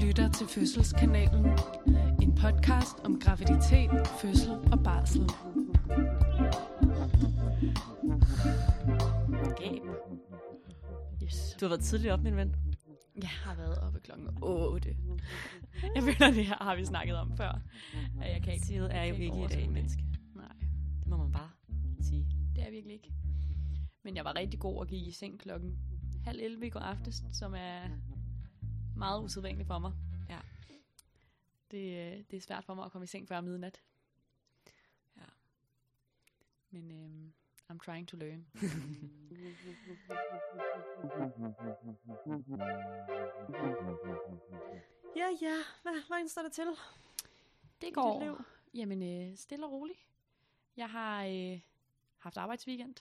Lytter til Fødselskanalen. En podcast om graviditet, fødsel og barsel. Gab. Yes. Du har været tidligt op, min ven. Jeg har været oppe klokken 8. Jeg føler, det her har vi snakket om før. Jeg kan ikke, Siget er jo ikke overskue det. A-menneske. Nej, Det må man bare sige. det er virkelig ikke. Men jeg var rigtig god at give i seng klokken halv 11 i går aftes, som er meget usædvanligt for mig. Ja. Det, øh, det er svært for mig at komme i seng før midnat. Ja. Men øhm, I'm trying to learn. Ja, ja. Hvad, hvordan står det til? Det går. Jamen, øh, stille og roligt. Jeg har øh, haft arbejdsweekend.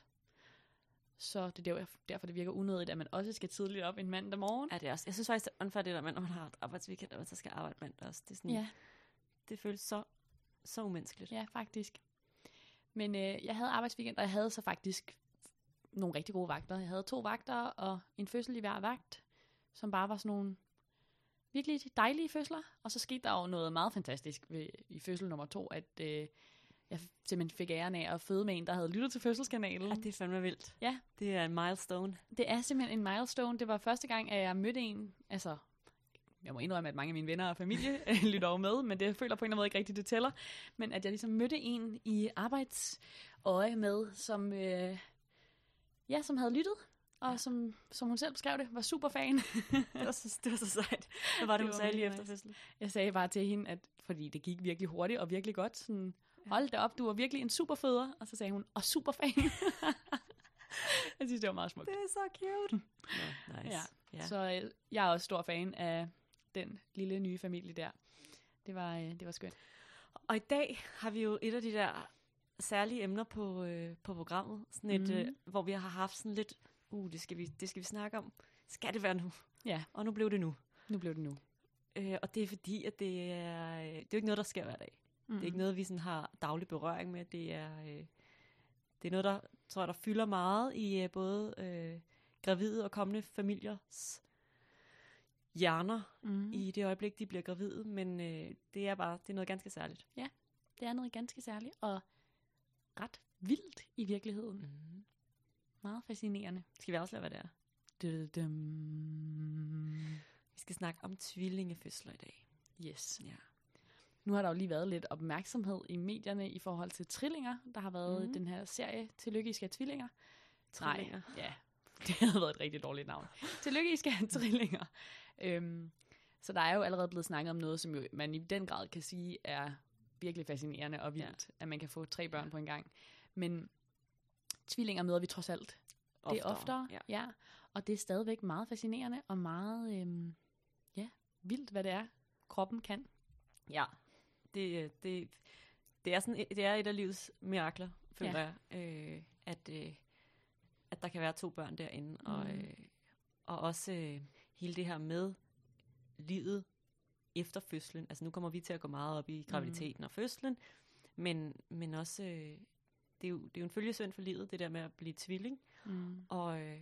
Så det er der- derfor, det virker unødigt, at man også skal tidligt op en mandag morgen. Er det også? Jeg synes faktisk, det er unfair det der når man har et arbejdsweekend, og man så skal arbejde mandag også. Det, er sådan, Ja, det føles så, så umenneskeligt. ja faktisk. Men øh, jeg havde arbejdsweekend, og jeg havde så faktisk nogle rigtig gode vagter. Jeg havde to vagter og en fødsel i hver vagt, som bare var sådan nogle virkelig dejlige fødsler. Og så skete der jo noget meget fantastisk ved, i fødsel nummer to, at øh, jeg simpelthen fik æren af at føde med en, der havde lyttet til fødselskanalen. Ja, det er fandme vildt. Ja. Det er en milestone. Det er simpelthen en milestone. Det var første gang, at jeg mødte en, altså, jeg må indrømme, at mange af mine venner og familie lytter over med, men det jeg føler på en eller anden måde ikke rigtigt, det tæller. Men at jeg ligesom mødte en i arbejdsøje med, som, øh, ja, som havde lyttet, og Ja. som, som hun selv beskrev det, var super fan. Det var så, det var så sejt. Hvad var det, Det hun var sagde lige efter fødslen? Jeg sagde bare til hende, at fordi det gik virkelig hurtigt og virkelig godt, sådan, hold da op, du var virkelig en super føder. Og så sagde hun, og super fan. jeg synes, det var meget smukt. Det er så cute. Nå, nice. Ja. ja. Så øh, jeg er også stor fan af den lille nye familie der. Det var, øh, det var skønt. Og i dag har vi jo et af de der særlige emner på, øh, på programmet, sådan et, Mhm. øh, hvor vi har haft sådan lidt, uh, det skal, vi, det skal vi snakke om. Skal det være nu? Ja, Og nu blev det nu. nu blev det nu. Øh, og det er fordi, at det er, øh, det er jo ikke noget, der sker hver dag. Mm. Det er ikke noget, vi sådan har daglig berøring med. Det er, øh, det er noget, der tror jeg, der fylder meget i øh, både øh, gravide og kommende familiers hjerner Mm. i det øjeblik, de bliver gravide. Men øh, det er bare det er noget ganske særligt. Det er noget ganske særligt og ret vildt i virkeligheden. Mm. Meget fascinerende. Skal vi afsløre, hvad det er? Dum. Vi skal snakke om tvillingefødsler i dag. Yes. Ja. Nu har der jo lige været lidt opmærksomhed i medierne i forhold til trillinger. Der har været mm. den her serie Tillykke, I skal tvillinger. Trillinger. Nej, ja. Det havde været et rigtig dårligt navn. Tillykke, I skal have trillinger. Øhm, så der er jo allerede blevet snakket om noget, som jo man i den grad kan sige er virkelig fascinerende og vildt, ja. at man kan få tre børn på en gang. Men tvillinger møder vi trods alt. Det er oftere, Ja. ja. Og det er stadigvæk meget fascinerende og meget øhm, ja, vildt, hvad det er, kroppen kan. ja. Det, øh, det, det, er sådan, et- det er et af livets mirakler, føler Ja. jeg. Øh, at, øh, at der kan være to børn derinde. Mm. Og, Mm. øh, og også øh, hele det her med livet efter fødslen. Altså nu kommer vi til at gå meget op i graviditeten mm. og fødslen. Men, men også, øh, det, er jo, det er jo en følgesvend for livet, det der med at blive tvilling. Mm. Og, øh,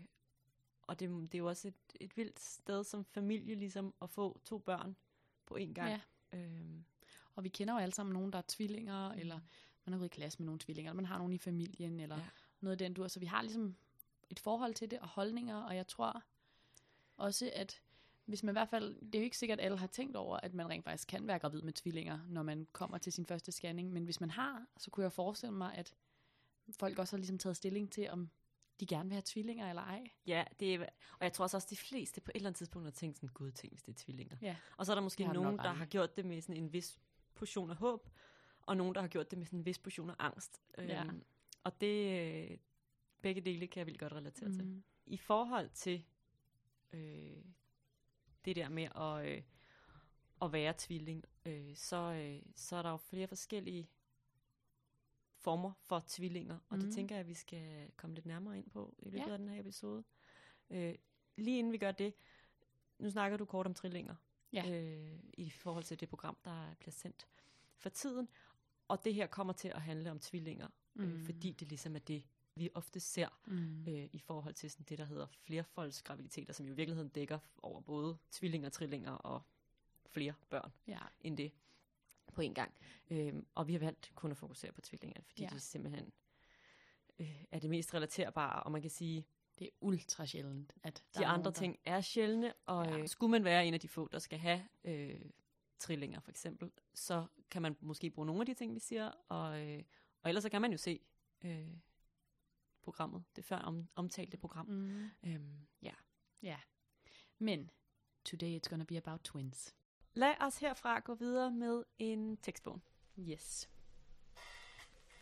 og det, det er jo også et, et vildt sted som familie, ligesom at få to børn på én gang. Ja. Øhm, Og vi kender jo alle sammen nogen, der er tvillinger, mm. eller man har gået i klasse med nogle tvillinger, eller man har nogen i familien, eller Ja. noget af den dur. Så vi har ligesom et forhold til det, og holdninger, og jeg tror også, at hvis man i hvert fald, det er jo ikke sikkert, at alle har tænkt over, at man rent faktisk kan være gravid med tvillinger, når man kommer til sin første scanning, men hvis man har, så kunne jeg forestille mig, at folk også har ligesom taget stilling til, om de gerne vil have tvillinger eller ej. ja, det er, og jeg tror også, også de fleste på et eller andet tidspunkt har tænkt sådan, gud, tænk, hvis det er tvillinger. Ja. Og så er der måske nogen, der har gjort det med sådan en vis portion af håb, og nogen, der har gjort det med sådan en vis portion af angst. Ja. Øhm, og det, øh, begge dele kan jeg vildt godt relatere mm. til. I forhold til øh, det der med at, øh, at være tvilling, øh, så, øh, så er der jo flere forskellige former for tvillinger, og mm. det tænker jeg, at vi skal komme lidt nærmere ind på i løbet Ja. af den her episode. Øh, lige inden vi gør det, nu snakker du kort om trillinger, Ja. øh, i forhold til det program, der bliver sendt for tiden, og det her kommer til at handle om tvillinger, mm. øh, Mm. fordi det ligesom er det, vi ofte ser Mm. øh, i forhold til sådan det, der hedder flerfoldsgraviditeter, som jo i virkeligheden dækker over både tvillinger, trillinger og flere børn Ja. end det på en gang. Øhm, og vi har valgt kun at fokusere på tvillinger, fordi Ja. det simpelthen øh, er det mest relaterbare, og man kan sige, Det er ultra sjældent, at der de er andre nogen, der- ting er sjældne, og Ja. øh, skulle man være en af de få, der skal have øh, trillinger for eksempel, så kan man måske bruge nogle af de ting, vi siger, og, øh, og ellers så kan man jo se øh, programmet, det før om, omtalte program. Mm. Mm. Øhm, ja. Ja. Men today it's gonna be about twins. Lad os herfra gå videre med en tekstbog. Yes.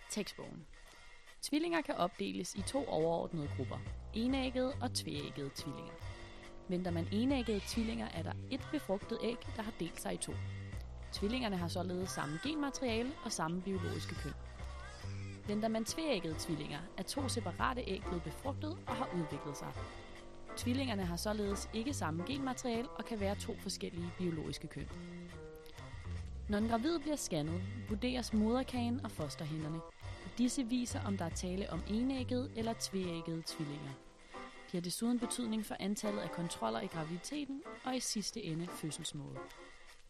Tekstbogen. Tvillinger kan opdeles i to overordnede grupper. Enæggede og tvæggede tvillinger. Venter man enæggede tvillinger, er der et befrugtet æg, der har delt sig i to. Tvillingerne har således samme genmateriale og samme biologiske køn. Venter man tvæggede tvillinger, er to separate æg blevet befrugtet og har udviklet sig. Tvillingerne har således ikke samme genmateriale og kan være to forskellige biologiske køn. Når en gravid bliver scannet, vurderes moderkagen og fosterhænderne. Disse viser, om der er tale om enæggede eller tveæggede tvillinger. De har desuden betydning for antallet af kontroller i graviditeten og i sidste ende fødselsmåde.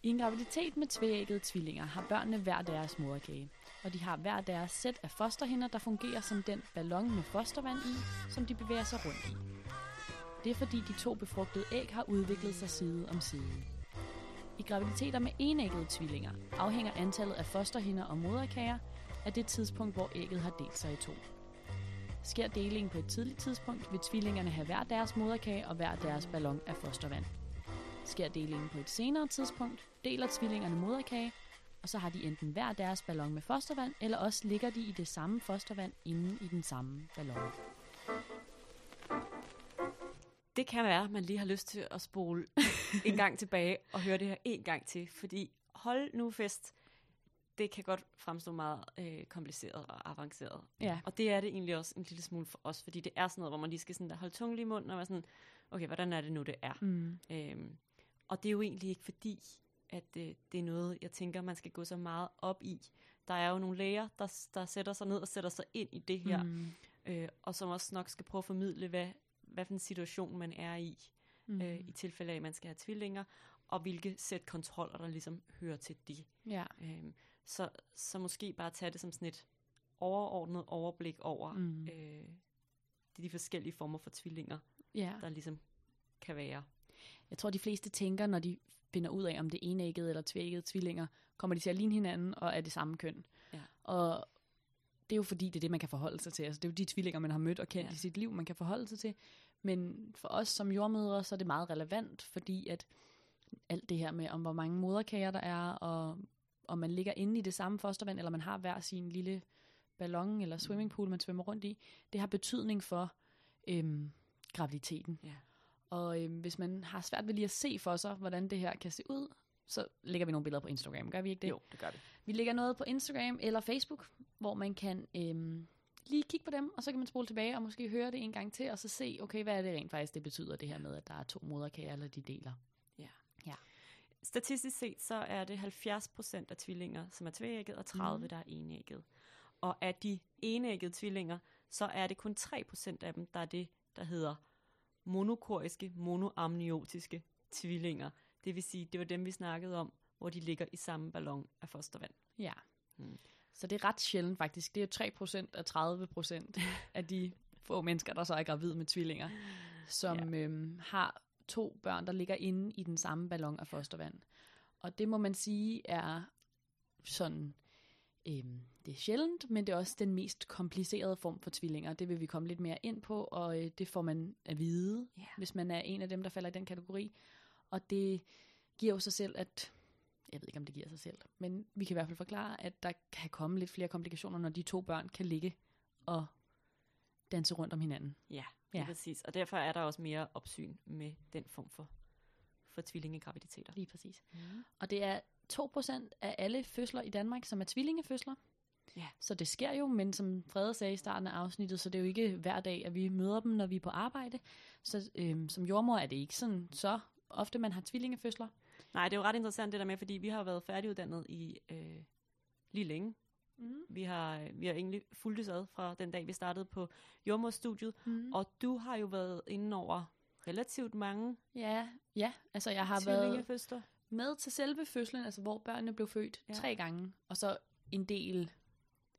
I en graviditet med tveæggede tvillinger har børnene hver deres moderkage, og de har hver deres sæt af fosterhinder, der fungerer som den ballon med fostervand i, som de bevæger sig rundt i. Det er fordi de to befrugtede æg har udviklet sig side om side. I graviditeter med enæggede tvillinger afhænger antallet af fosterhinder og moderkager er det tidspunkt, hvor ægget har delt sig i to. Sker delingen på et tidligt tidspunkt, vil tvillingerne have hver deres moderkage og hver deres ballon af fostervand. Sker delingen på et senere tidspunkt, deler tvillingerne moderkage, og så har de enten hver deres ballon med fostervand, eller også ligger de i det samme fostervand inde i den samme ballon. Det kan være, at man lige har lyst til at spole en gang tilbage og høre det her en gang til, fordi hold nu fest, det kan godt fremstå meget øh, kompliceret og avanceret. Ja. Og det er det egentlig også en lille smule for os, fordi det er sådan noget, hvor man lige skal sådan der holde tungen lige i munden og være sådan, okay, hvordan er det nu, det er? Mm. Øhm, og det er jo egentlig ikke fordi, at det, det er noget, jeg tænker, man skal gå så meget op i. Der er jo nogle læger, der, der sætter sig ned og sætter sig ind i det her, Mm. øh, og som også nok skal prøve at formidle, hvad, hvad for en situation man er i, Mm. øh, i tilfælde af, at man skal have tvillinger, og hvilke sæt kontroller, der ligesom hører til de. Ja. Øhm, så, så måske bare tage det som sådan et overordnet overblik over Mm. øh, de, de forskellige former for tvillinger, ja. der ligesom kan være. Jeg tror, de fleste tænker, når de finder ud af, om det er enæggede eller tvæggede tvillinger, kommer de til at ligne hinanden og er det samme køn. Ja. Og det er jo fordi, det er det, man kan forholde sig til. Altså, det er jo de tvillinger, man har mødt og kendt ja. i sit liv, man kan forholde sig til. Men for os som jordmødre, så er det meget relevant, fordi at alt det her med, om hvor mange moderkager der er, og om man ligger inde i det samme fostervand, eller man har hver sin lille ballon eller swimmingpool, man svømmer rundt i, det har betydning for øhm, graviditeten. Ja. Og øhm, hvis man har svært ved lige at se for sig, hvordan det her kan se ud, så lægger vi nogle billeder på Instagram. Gør vi ikke det? Jo, det gør det. Vi lægger noget på Instagram eller Facebook, hvor man kan øhm, lige kigge på dem, og så kan man spole tilbage og måske høre det en gang til, og så se, okay, hvad er det rent faktisk, det betyder det her med, at der er to moderkager, eller de deler. Statistisk set, så er det 70% af tvillinger, som er tvægget, og 30, Mhm. mm. der er enægget. Og af de enæggede tvillinger, så er det kun 3% af dem, der er det, der hedder monokoriske, monoamniotiske tvillinger. Det vil sige, det var dem, vi snakkede om, hvor de ligger i samme ballon af fostervand. Ja. Mm. Så det er ret sjældent faktisk. Det er jo 3% af 30% af de få mennesker, der så er gravid med tvillinger, som ja. øhm, har to børn, der ligger inde i den samme ballon af fostervand. Og det må man sige er sådan, øhm, det er sjældent, men det er også den mest komplicerede form for tvillinger. Det vil vi komme lidt mere ind på, og øh, det får man at vide, Ja. hvis man er en af dem, der falder i den kategori. Og det giver jo sig selv, at jeg ved ikke, om det giver sig selv, men vi kan i hvert fald forklare, at der kan komme lidt flere komplikationer, når de to børn kan ligge og danse rundt om hinanden. Ja, Ja. ja. præcis. Og derfor er der også mere opsyn med den form for, for tvillingegraviditeter. Lige præcis. Mm. Og det er 2% af alle fødsler i Danmark, som er tvillingefødsler. Ja. Så det sker jo, men som Frede sagde i starten af afsnittet, så det er jo ikke hver dag, at vi møder dem, når vi er på arbejde. Så øhm, som jordmor er det ikke sådan så ofte, man har tvillingefødsler. Nej, det er jo ret interessant det der med, fordi vi har været færdiguddannet i øh, lige længe. Vi har, vi har egentlig fulgt ad fra den dag, vi startede på jordmorstudiet, Mm. og du har jo været inde over relativt mange Ja, ja, altså jeg har været med til selve fødslen, altså hvor børnene blev født Ja. tre gange, og så en del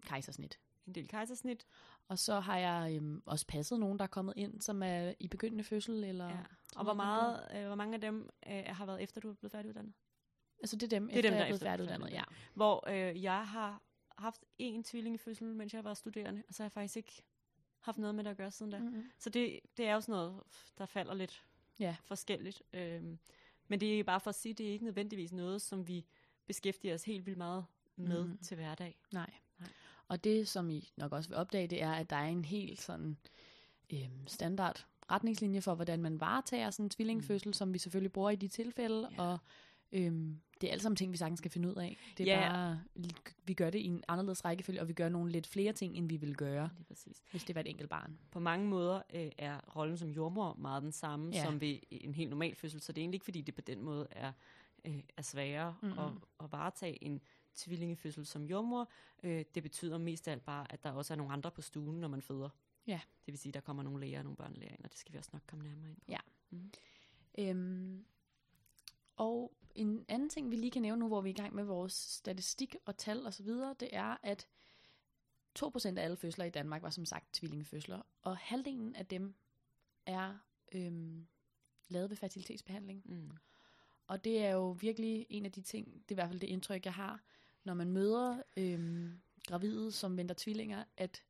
kejsersnit. En del kejsersnit. Og så har jeg øhm, også passet nogen, der er kommet ind, som er i begyndende fødsel. Eller, Ja. Og hvor, meget, øh, hvor mange af dem øh, har været efter, du er blevet færdiguddannet? Altså det er dem, Det er efter dem, jeg er blevet færdiguddannet. Ja. Hvor øh, jeg har haft en tvillingefødsel, mens jeg var studerende, og så har jeg faktisk ikke haft noget med det at gøre siden da. Mm-hmm. Så det, det er jo sådan noget, der falder lidt Ja. forskelligt. Øhm, men det er bare for at sige, det er ikke nødvendigvis noget, som vi beskæftiger os helt vildt meget med Mhm. til hverdag. Nej. Nej. Og det, som I nok også vil opdage, det er, at der er en helt sådan øhm, standard retningslinje for, hvordan man varetager sådan en tvillingfødsel, mm. som vi selvfølgelig bruger i de tilfælde, Ja. og øhm, det er alle sammen ting, vi sagtens skal finde ud af. Det er Ja. bare, vi gør det i en anderledes rækkefølge, og vi gør nogle lidt flere ting, end vi ville gøre, Lige præcis. hvis det var et enkelt barn. På mange måder øh, er rollen som jordmor meget den samme Ja. som ved en helt normal fødsel, så det er egentlig ikke, fordi det på den måde er, øh, er sværere Mhm. at, at varetage en tvillingefødsel som jordmor. Øh, det betyder mest af alt bare, at der også er nogle andre på stuen, når man føder. Ja. Det vil sige, at der kommer nogle læger og nogle børnelæger ind, og det skal vi også nok komme nærmere ind på. Ja. Mhm. Øhm, og en anden ting, vi lige kan nævne nu, hvor vi er i gang med vores statistik og tal og så videre, det er, at 2% af alle fødsler i Danmark var som sagt tvillingefødsler, og halvdelen af dem er øhm, lavet ved fertilitetsbehandling. Mm. Og det er jo virkelig en af de ting, det er i hvert fald det indtryk, jeg har, når man møder øhm, gravide, som venter tvillinger, at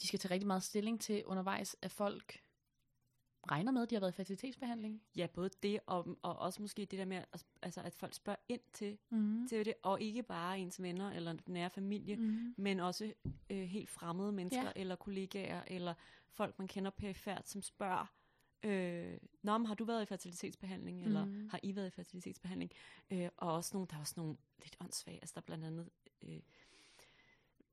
de skal tage rigtig meget stilling til undervejs, at folk regner med, at de har været i fertilitetsbehandling. Ja, både det, og, og også måske det der med, at, altså, at folk spørger ind til, Mm. til det, og ikke bare ens venner eller nære familie, Mm. men også øh, helt fremmede mennesker, Ja. eller kollegaer, eller folk, man kender perifært, som spørger, øh, Nå, men har du været i fertilitetsbehandling, mm. eller Mhm. har I været i fertilitetsbehandling? Øh, og også nogle, der er også nogle lidt åndssvage, altså der er blandt andet øh,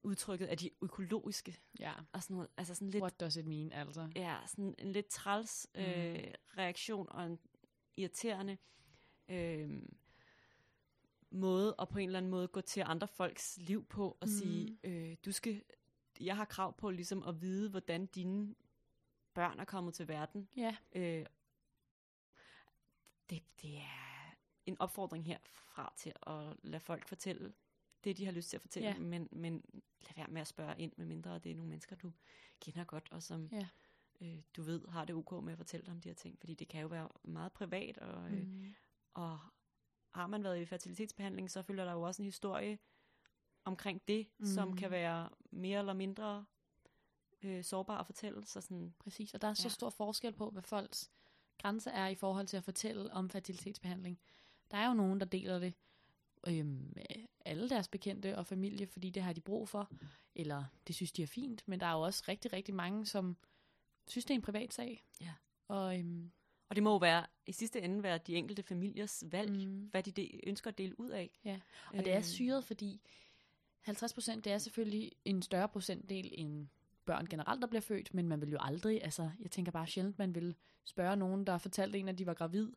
udtrykket af de økologiske, Ja. og sådan noget, altså sådan lidt, What does it mean, altså? ja, sådan en lidt træls øh, Mhm. reaktion, og en irriterende øh, måde, og på en eller anden måde gå til andre folks liv på, og mm. sige, øh, du skal, jeg har krav på ligesom at vide, hvordan dine børn er kommet til verden. Ja. Øh, det, det er en opfordring herfra til at lade folk fortælle det, de har lyst til at fortælle, Ja. men, men lad være med at spørge ind, med mindre det er nogle mennesker, du kender godt, og som Ja. øh, du ved har det ok med at fortælle om de her ting, fordi det kan jo være meget privat, og, øh, Mm. og har man været i fertilitetsbehandling, så følger der jo også en historie omkring det, mm. som kan være mere eller mindre øh, sårbar at fortælle. Så sådan, Præcis, og der er så Ja. stor forskel på, hvad folks grænse er i forhold til at fortælle om fertilitetsbehandling. Der er jo nogen, der deler det øhm, alle deres bekendte og familie, fordi det har de brug for, eller det synes de er fint, men der er jo også rigtig, rigtig mange, som synes, det er en privat sag. Ja. Og øhm, og det må jo være i sidste ende være de enkelte familiers valg, mm. hvad de de ønsker at dele ud af. Ja, og det er Øh, syret, fordi 50 procent, det er selvfølgelig en større procentdel end børn generelt, der bliver født, men man vil jo aldrig, altså jeg tænker bare sjældent, man vil spørge nogen, der fortalte en, at de var gravid,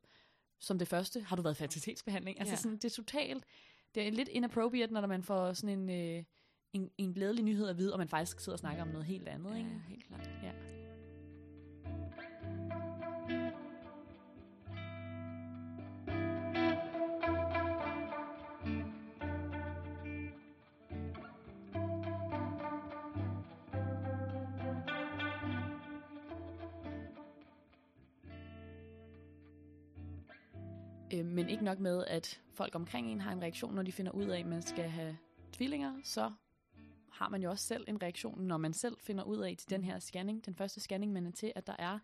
som det første, har du været i fertilitetsbehandling? Altså Ja. sådan, det er totalt, det er lidt inappropriate, når man får sådan en, øh, en, en glædelig nyhed at vide, og man faktisk sidder og snakker om noget helt andet, Ja, ikke? helt klart. Ja. Øh, men ikke nok med, at folk omkring en har en reaktion, når de finder ud af, at man skal have tvillinger, så har man jo også selv en reaktion, når man selv finder ud af til den her scanning, den første scanning, man er til, at der er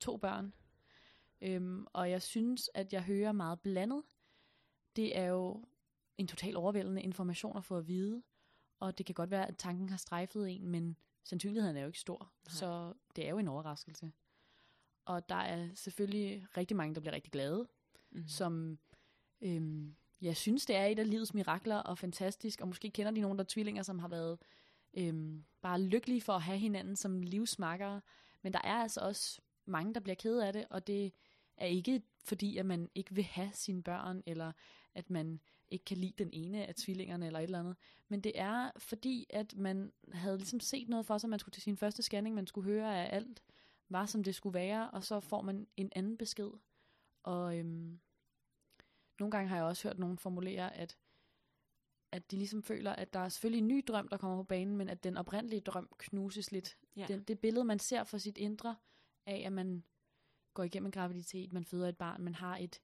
to børn. Øhm, og jeg synes, at jeg hører meget blandet. Det er jo en total overvældende information at få at vide, og det kan godt være, at tanken har strejfet en, men sandsynligheden er jo ikke stor, Nej. så det er jo en overraskelse. Og der er selvfølgelig rigtig mange, der bliver rigtig glade, Mm. som øhm, jeg synes, det er et af livets mirakler og fantastisk, og måske kender de nogen, der er tvillinger, som har været øhm, bare lykkelige for at have hinanden som livsmakkere, men der er altså også mange, der bliver ked af det, og det er ikke fordi, at man ikke vil have sine børn, eller at man ikke kan lide den ene af tvillingerne, eller et eller andet, men det er fordi, at man havde ligesom set noget for sig, man skulle til sin første scanning, man skulle høre, at alt var, som det skulle være, og så får man en anden besked, og øhm, nogle gange har jeg også hørt nogen formulere, at, at de ligesom føler, at der er selvfølgelig en ny drøm, der kommer på banen, men at den oprindelige drøm knuses lidt. Ja. Den, det billede, man ser for sit indre, af at man går igennem en graviditet, man føder et barn, man har et,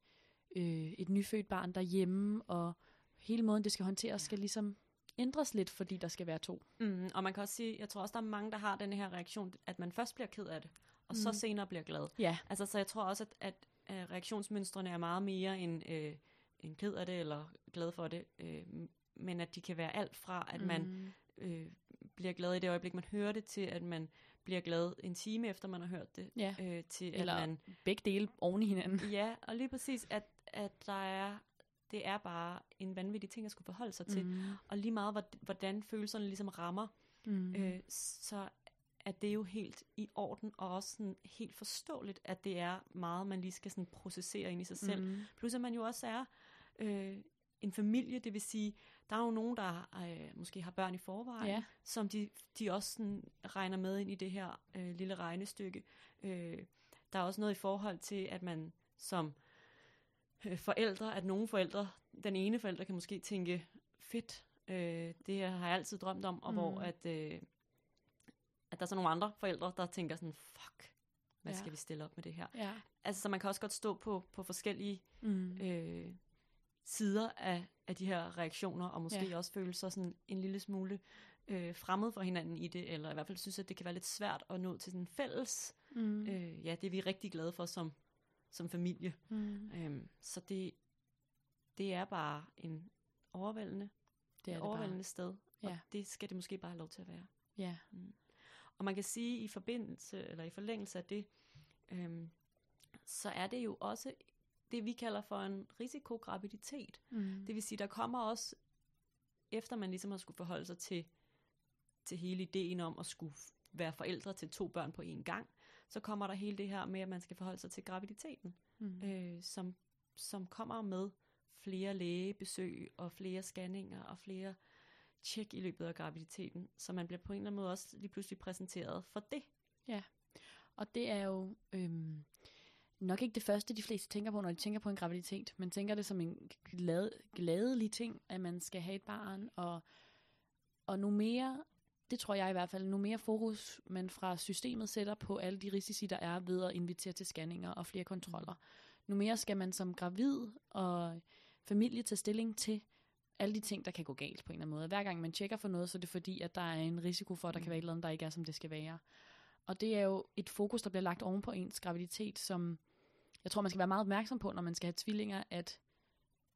øh, et nyfødt barn derhjemme, og hele måden, det skal håndteres, skal ligesom ændres lidt, fordi der skal være to. Mm, og man kan også sige, jeg tror også, der er mange, der har den her reaktion, at man først bliver ked af det, og mm. så senere bliver glad. Ja. Altså, så jeg tror også, at, at, at reaktionsmønstrene er meget mere end, øh, end ked af det, eller glad for det, øh, men at de kan være alt fra, at mm. man øh, bliver glad i det øjeblik, man hører det, til at man bliver glad en time efter, man har hørt det, Ja. øh, til Eller at man... begge dele oven i hinanden. Ja, og lige præcis, at, at der er, det er bare en vanvittig ting at skulle forholde sig til. Mm. Og lige meget, hvor- hvordan følelserne ligesom rammer, Mm. øh, så er det jo helt i orden, og også sådan helt forståeligt, at det er meget, man lige skal sådan processere ind i sig selv. Mm. Plus at man jo også er øh, en familie, det vil sige, der er jo nogen, der øh, måske har børn i forvejen, Ja. som de, de også sådan regner med ind i det her øh, lille regnestykke. Øh, der er også noget i forhold til, at man som øh, forældre, at nogle forældre, den ene forælder kan måske tænke, fedt, øh, det her har jeg altid drømt om, og mm. hvor at, øh, at der er så nogle andre forældre, der tænker sådan, fuck, hvad Ja. skal vi stille op med det her? Ja. Altså, så man kan også godt stå på, på forskellige Mm. øh, sider af, af de her reaktioner, og måske Ja. ja. også føle sig sådan en lille smule øh, fremmed for hinanden i det, eller i hvert fald synes, at det kan være lidt svært at nå til sådan en fælles, Mm. mm. øh, ja, det er vi rigtig glade for som, som familie. Mm. Øhm, så det, det er bare en overvældende, Det er et det overvældende bare. sted, Ja. og det skal det måske bare have lov til at være. Ja. Og man kan sige i forbindelse, eller i forlængelse af det, øhm, så er det jo også det, vi kalder for en risikograviditet. Mm. Det vil sige, der kommer også, efter man ligesom har skulle forholde sig til, til hele ideen om at skulle være forældre til to børn på én gang, så kommer der hele det her med, at man skal forholde sig til graviditeten, Mm. øh, som, som kommer med flere lægebesøg og flere scanninger og flere tjek i løbet af graviditeten, så man bliver på en eller anden måde også lige pludselig præsenteret for det. Og det er jo øhm, nok ikke det første, de fleste tænker på, når de tænker på en graviditet. Man tænker det som en glad, glædelig ting, at man skal have et barn. Og, og nu mere, det tror jeg i hvert fald, nu mere fokus man fra systemet sætter på alle de risici, der er ved at invitere til scanninger og flere kontroller. Nu mere skal man som gravid og familie tage stilling til alle de ting, der kan gå galt på en eller anden måde. Hver gang man tjekker for noget, så er det fordi, at der er en risiko for, at der Mm. kan være et eller andet, der ikke er, som det skal være. Og det er jo et fokus, der bliver lagt oven på ens graviditet, som jeg tror, man skal være meget opmærksom på, når man skal have tvillinger, at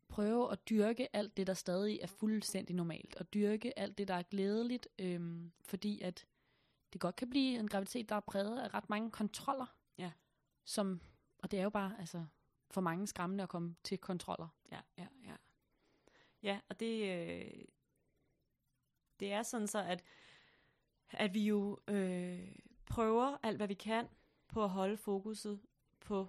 prøve at dyrke alt det, der stadig er fuldstændig normalt, og dyrke alt det, der er glædeligt, øhm, fordi at det godt kan blive en graviditet, der er præget af ret mange kontroller. Ja. Som, og det er jo bare altså, for mange skræmmende at komme til kontroller. Ja, ja, ja. Ja, og det, øh, det er sådan så, at, at vi jo øh, prøver alt, hvad vi kan på at holde fokuset på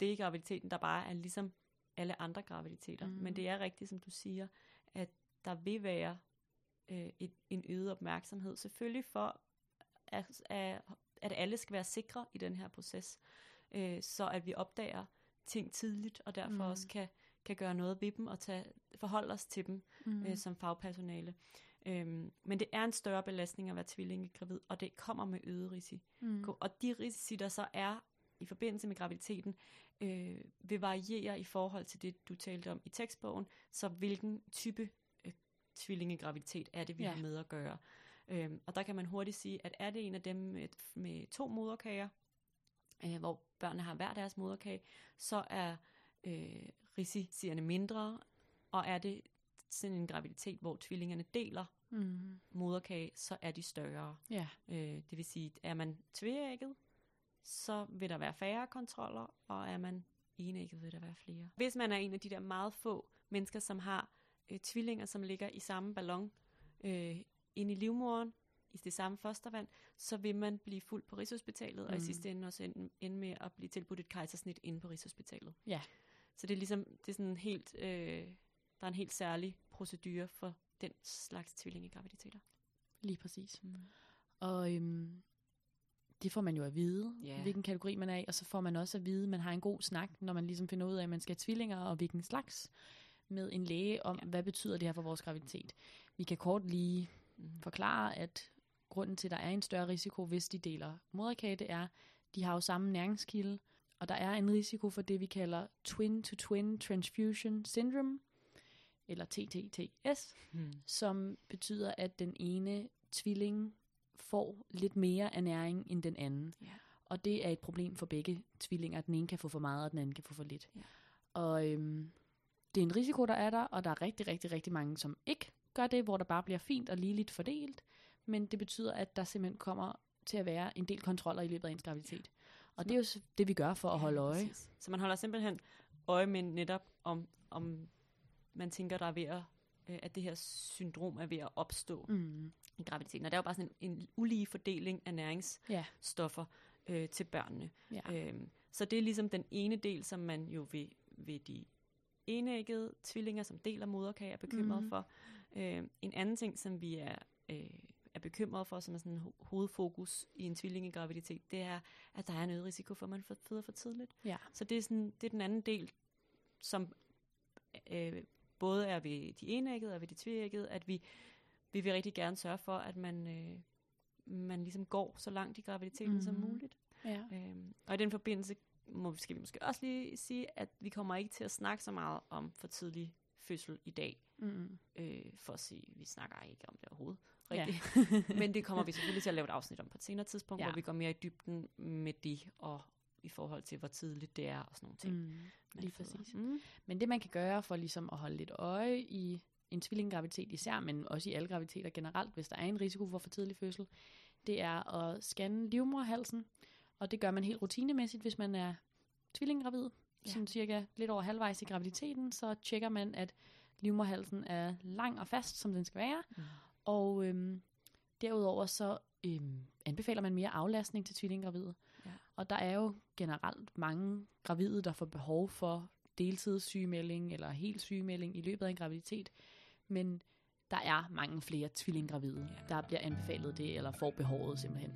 det i graviditeten, der bare er ligesom alle andre graviditeter. Mm. Men det er rigtigt, som du siger, at der vil være øh, et, en øget opmærksomhed. Selvfølgelig for, at, at, alle skal være sikre i den her proces, øh, så at vi opdager ting tidligt, og derfor mm. også kan, kan gøre noget ved dem og tage, forholde os til dem Mm. øh, som fagpersonale. Øhm, men det er en større belastning at være tvillingegravid, og det kommer med øget risiko. mm. Og de risici, der så er i forbindelse med graviditeten, øh, vil variere i forhold til det, du talte om i tekstbogen. Så hvilken type øh, tvillingegraviditet er det, vi ja. har med at gøre. Øhm, og der kan man hurtigt sige, at er det en af dem med, med to moderkager, øh, hvor børnene har hver deres moderkage, så er øh, risicierne mindre, og er det sådan en graviditet, hvor tvillingerne deler Mm. moderkage, så er de større. Ja. Øh, det vil sige, er man tvægget, så vil der være færre kontroller, og er man enægget, vil der være flere. Hvis man er en af de der meget få mennesker, som har øh, tvillinger, som ligger i samme ballon øh, inde i livmoderen, i det samme fostervand, så vil man blive fuldt på Rigshospitalet, mm. og i Mm. sidste ende også ende, ende med at blive tilbudt et kejsersnit inde på Rigshospitalet. Ja. Så det er ligesom, det er sådan helt, øh, der er en helt særlig procedure for den slags tvillingegraviditeter. Lige præcis. Mm. Og øhm, det får man jo at vide, Ja. hvilken kategori man er i, og så får man også at vide, at man har en god snak, når man ligesom finder ud af, at man skal have tvillinger, og hvilken slags, med en læge om, ja. hvad betyder det her for vores graviditet. Vi kan kort lige Mhm. forklare, at grunden til, at der er en større risiko, hvis de deler moderkage, det er, de har jo samme næringskilde, og der er en risiko for det, vi kalder twin-to-twin transfusion syndrome, eller TTTS, Hmm. som betyder, at den ene tvilling får lidt mere af næring end den anden. Ja. Og det er et problem for begge tvillinger. Den ene kan få for meget, og den anden kan få for lidt. Ja. Og øhm, det er en risiko, der er der, og der er rigtig, rigtig, rigtig mange, som ikke gør det, hvor der bare bliver fint og ligeligt fordelt. Men det betyder, at der simpelthen kommer til at være en del kontroller i løbet af ens graviditet. Og det er jo det, vi gør for at holde øje. Præcis. Så man holder simpelthen øje med netop, om, om man tænker, der er ved at, øh, at det her syndrom er ved at opstå Mm. i graviditeten. Og der er jo bare sådan en, en ulige fordeling af næringsstoffer Ja. øh, til børnene. Ja. Øhm, så det er ligesom den ene del, som man jo ved, ved de enæggede tvillinger, som deler moderkage, er bekymret Mhm. for. Øhm, en anden ting, som vi er, øh, er bekymret for, som er sådan ho- hovedfokus i en tvilling i graviditet, det er, at der er en øget risiko for, at man får- føder for tidligt. Ja. Så det er, sådan, det er den anden del, som øh, både er ved de enæggede og ved de tveæggede, at vi, vi vil rigtig gerne sørge for, at man, øh, man ligesom går så langt i graviditeten mm-hmm. som muligt. Ja. Øhm, og i den forbindelse må, skal vi måske også lige sige, at vi kommer ikke til at snakke så meget om for tidlig fødsel i dag, Mm. øh, for at sige, vi snakker ikke om det overhovedet. Ja. Rigtigt. Men det kommer vi selvfølgelig til at lave et afsnit om på et senere tidspunkt, Ja. ja. hvor vi går mere i dybden med det, og i forhold til, hvor tidligt det er, og sådan nogle ting. Mm. Lige føder. præcis. Mm. Men det man kan gøre for ligesom at holde lidt øje i en tvillinggraviditet især, men også i alle graviditeter generelt, hvis der er en risiko for for tidlig fødsel, det er at scanne livmorhalsen. Og det gør man helt rutinemæssigt, hvis man er tvillinggravid. Ja. Ja. Sådan cirka lidt over halvvejs i graviditeten, så tjekker man, at livmorhalsen er lang og fast, som den skal være. Mm. Og øhm, derudover så øhm, anbefaler man mere aflastning til tvillinggravide. Ja. Og der er jo generelt mange gravide, der får behov for deltidssygemelding eller helt sygemelding i løbet af en graviditet. Men der er mange flere tvillinggravide, Ja. der bliver anbefalet det, eller får behovet simpelthen.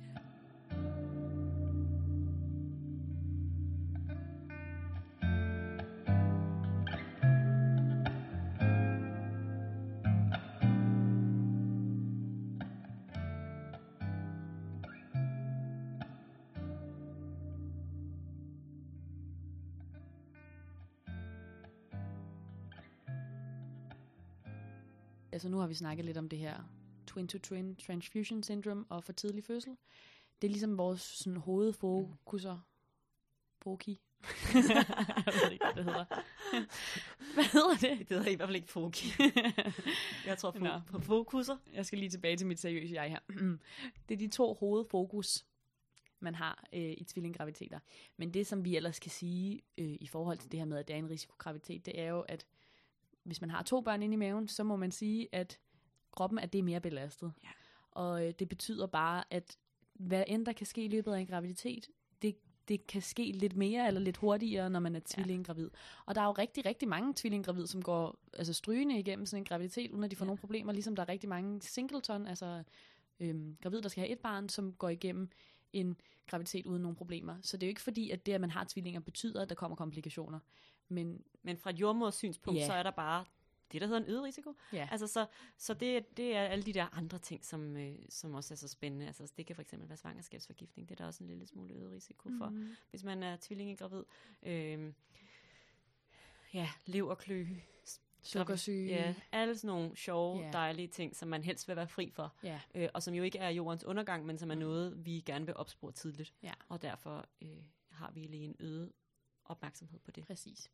Altså nu har vi snakket lidt om det her twin-to-twin transfusion syndrome og for tidlig fødsel. Det er ligesom vores sådan, hovedfokuser. Foki. jeg ved ikke, hvad det hedder. hvad hedder det? Det hedder i hvert fald ikke foki. Jeg tror Nå. fo- på fokuser. Jeg skal lige tilbage til mit seriøse jeg her. det er de to hovedfokus, man har øh, i tvillinggraviditeter. Men det, som vi ellers kan sige øh, i forhold til det her med, at det er en risikograviditet, det er jo, at hvis man har to børn inde i maven, så må man sige, at kroppen er det mere belastet. Ja. Og øh, det betyder bare, at hvad end der kan ske i løbet af en graviditet, det, det kan ske lidt mere eller lidt hurtigere, når man er tvillinggravid. Og der er jo rigtig, rigtig mange tvillinggravid, som går altså strygende igennem sådan en graviditet, uden at de får Ja. ja. nogle problemer, ligesom der er rigtig mange singleton, altså øhm, gravid, der skal have et barn, som går igennem en graviditet uden nogen problemer. Så det er jo ikke fordi, at det, at man har tvillinger, betyder, at der kommer komplikationer. Men Men fra et jordmors synspunkt, Ja. så er der bare det, der hedder en øget risiko. ja, Altså, så, så det, er- det er alle de der andre ting, som, øh, som også er så spændende. Altså, det kan for eksempel være svangerskabsforgiftning. Det er der også en lille smule øget risiko for, Mhm. hvis man er tvillingegravid. Øh, ja, leverkløe. sukkersyge. Ja, alle sådan nogle sjove, Ja. dejlige ting, som man helst vil være fri for. ja. Øh, og som jo ikke er jordens undergang, men som er noget, vi gerne vil opspore tidligt. Ja. Og derfor øh, har vi lige en øget opmærksomhed på det. Præcis.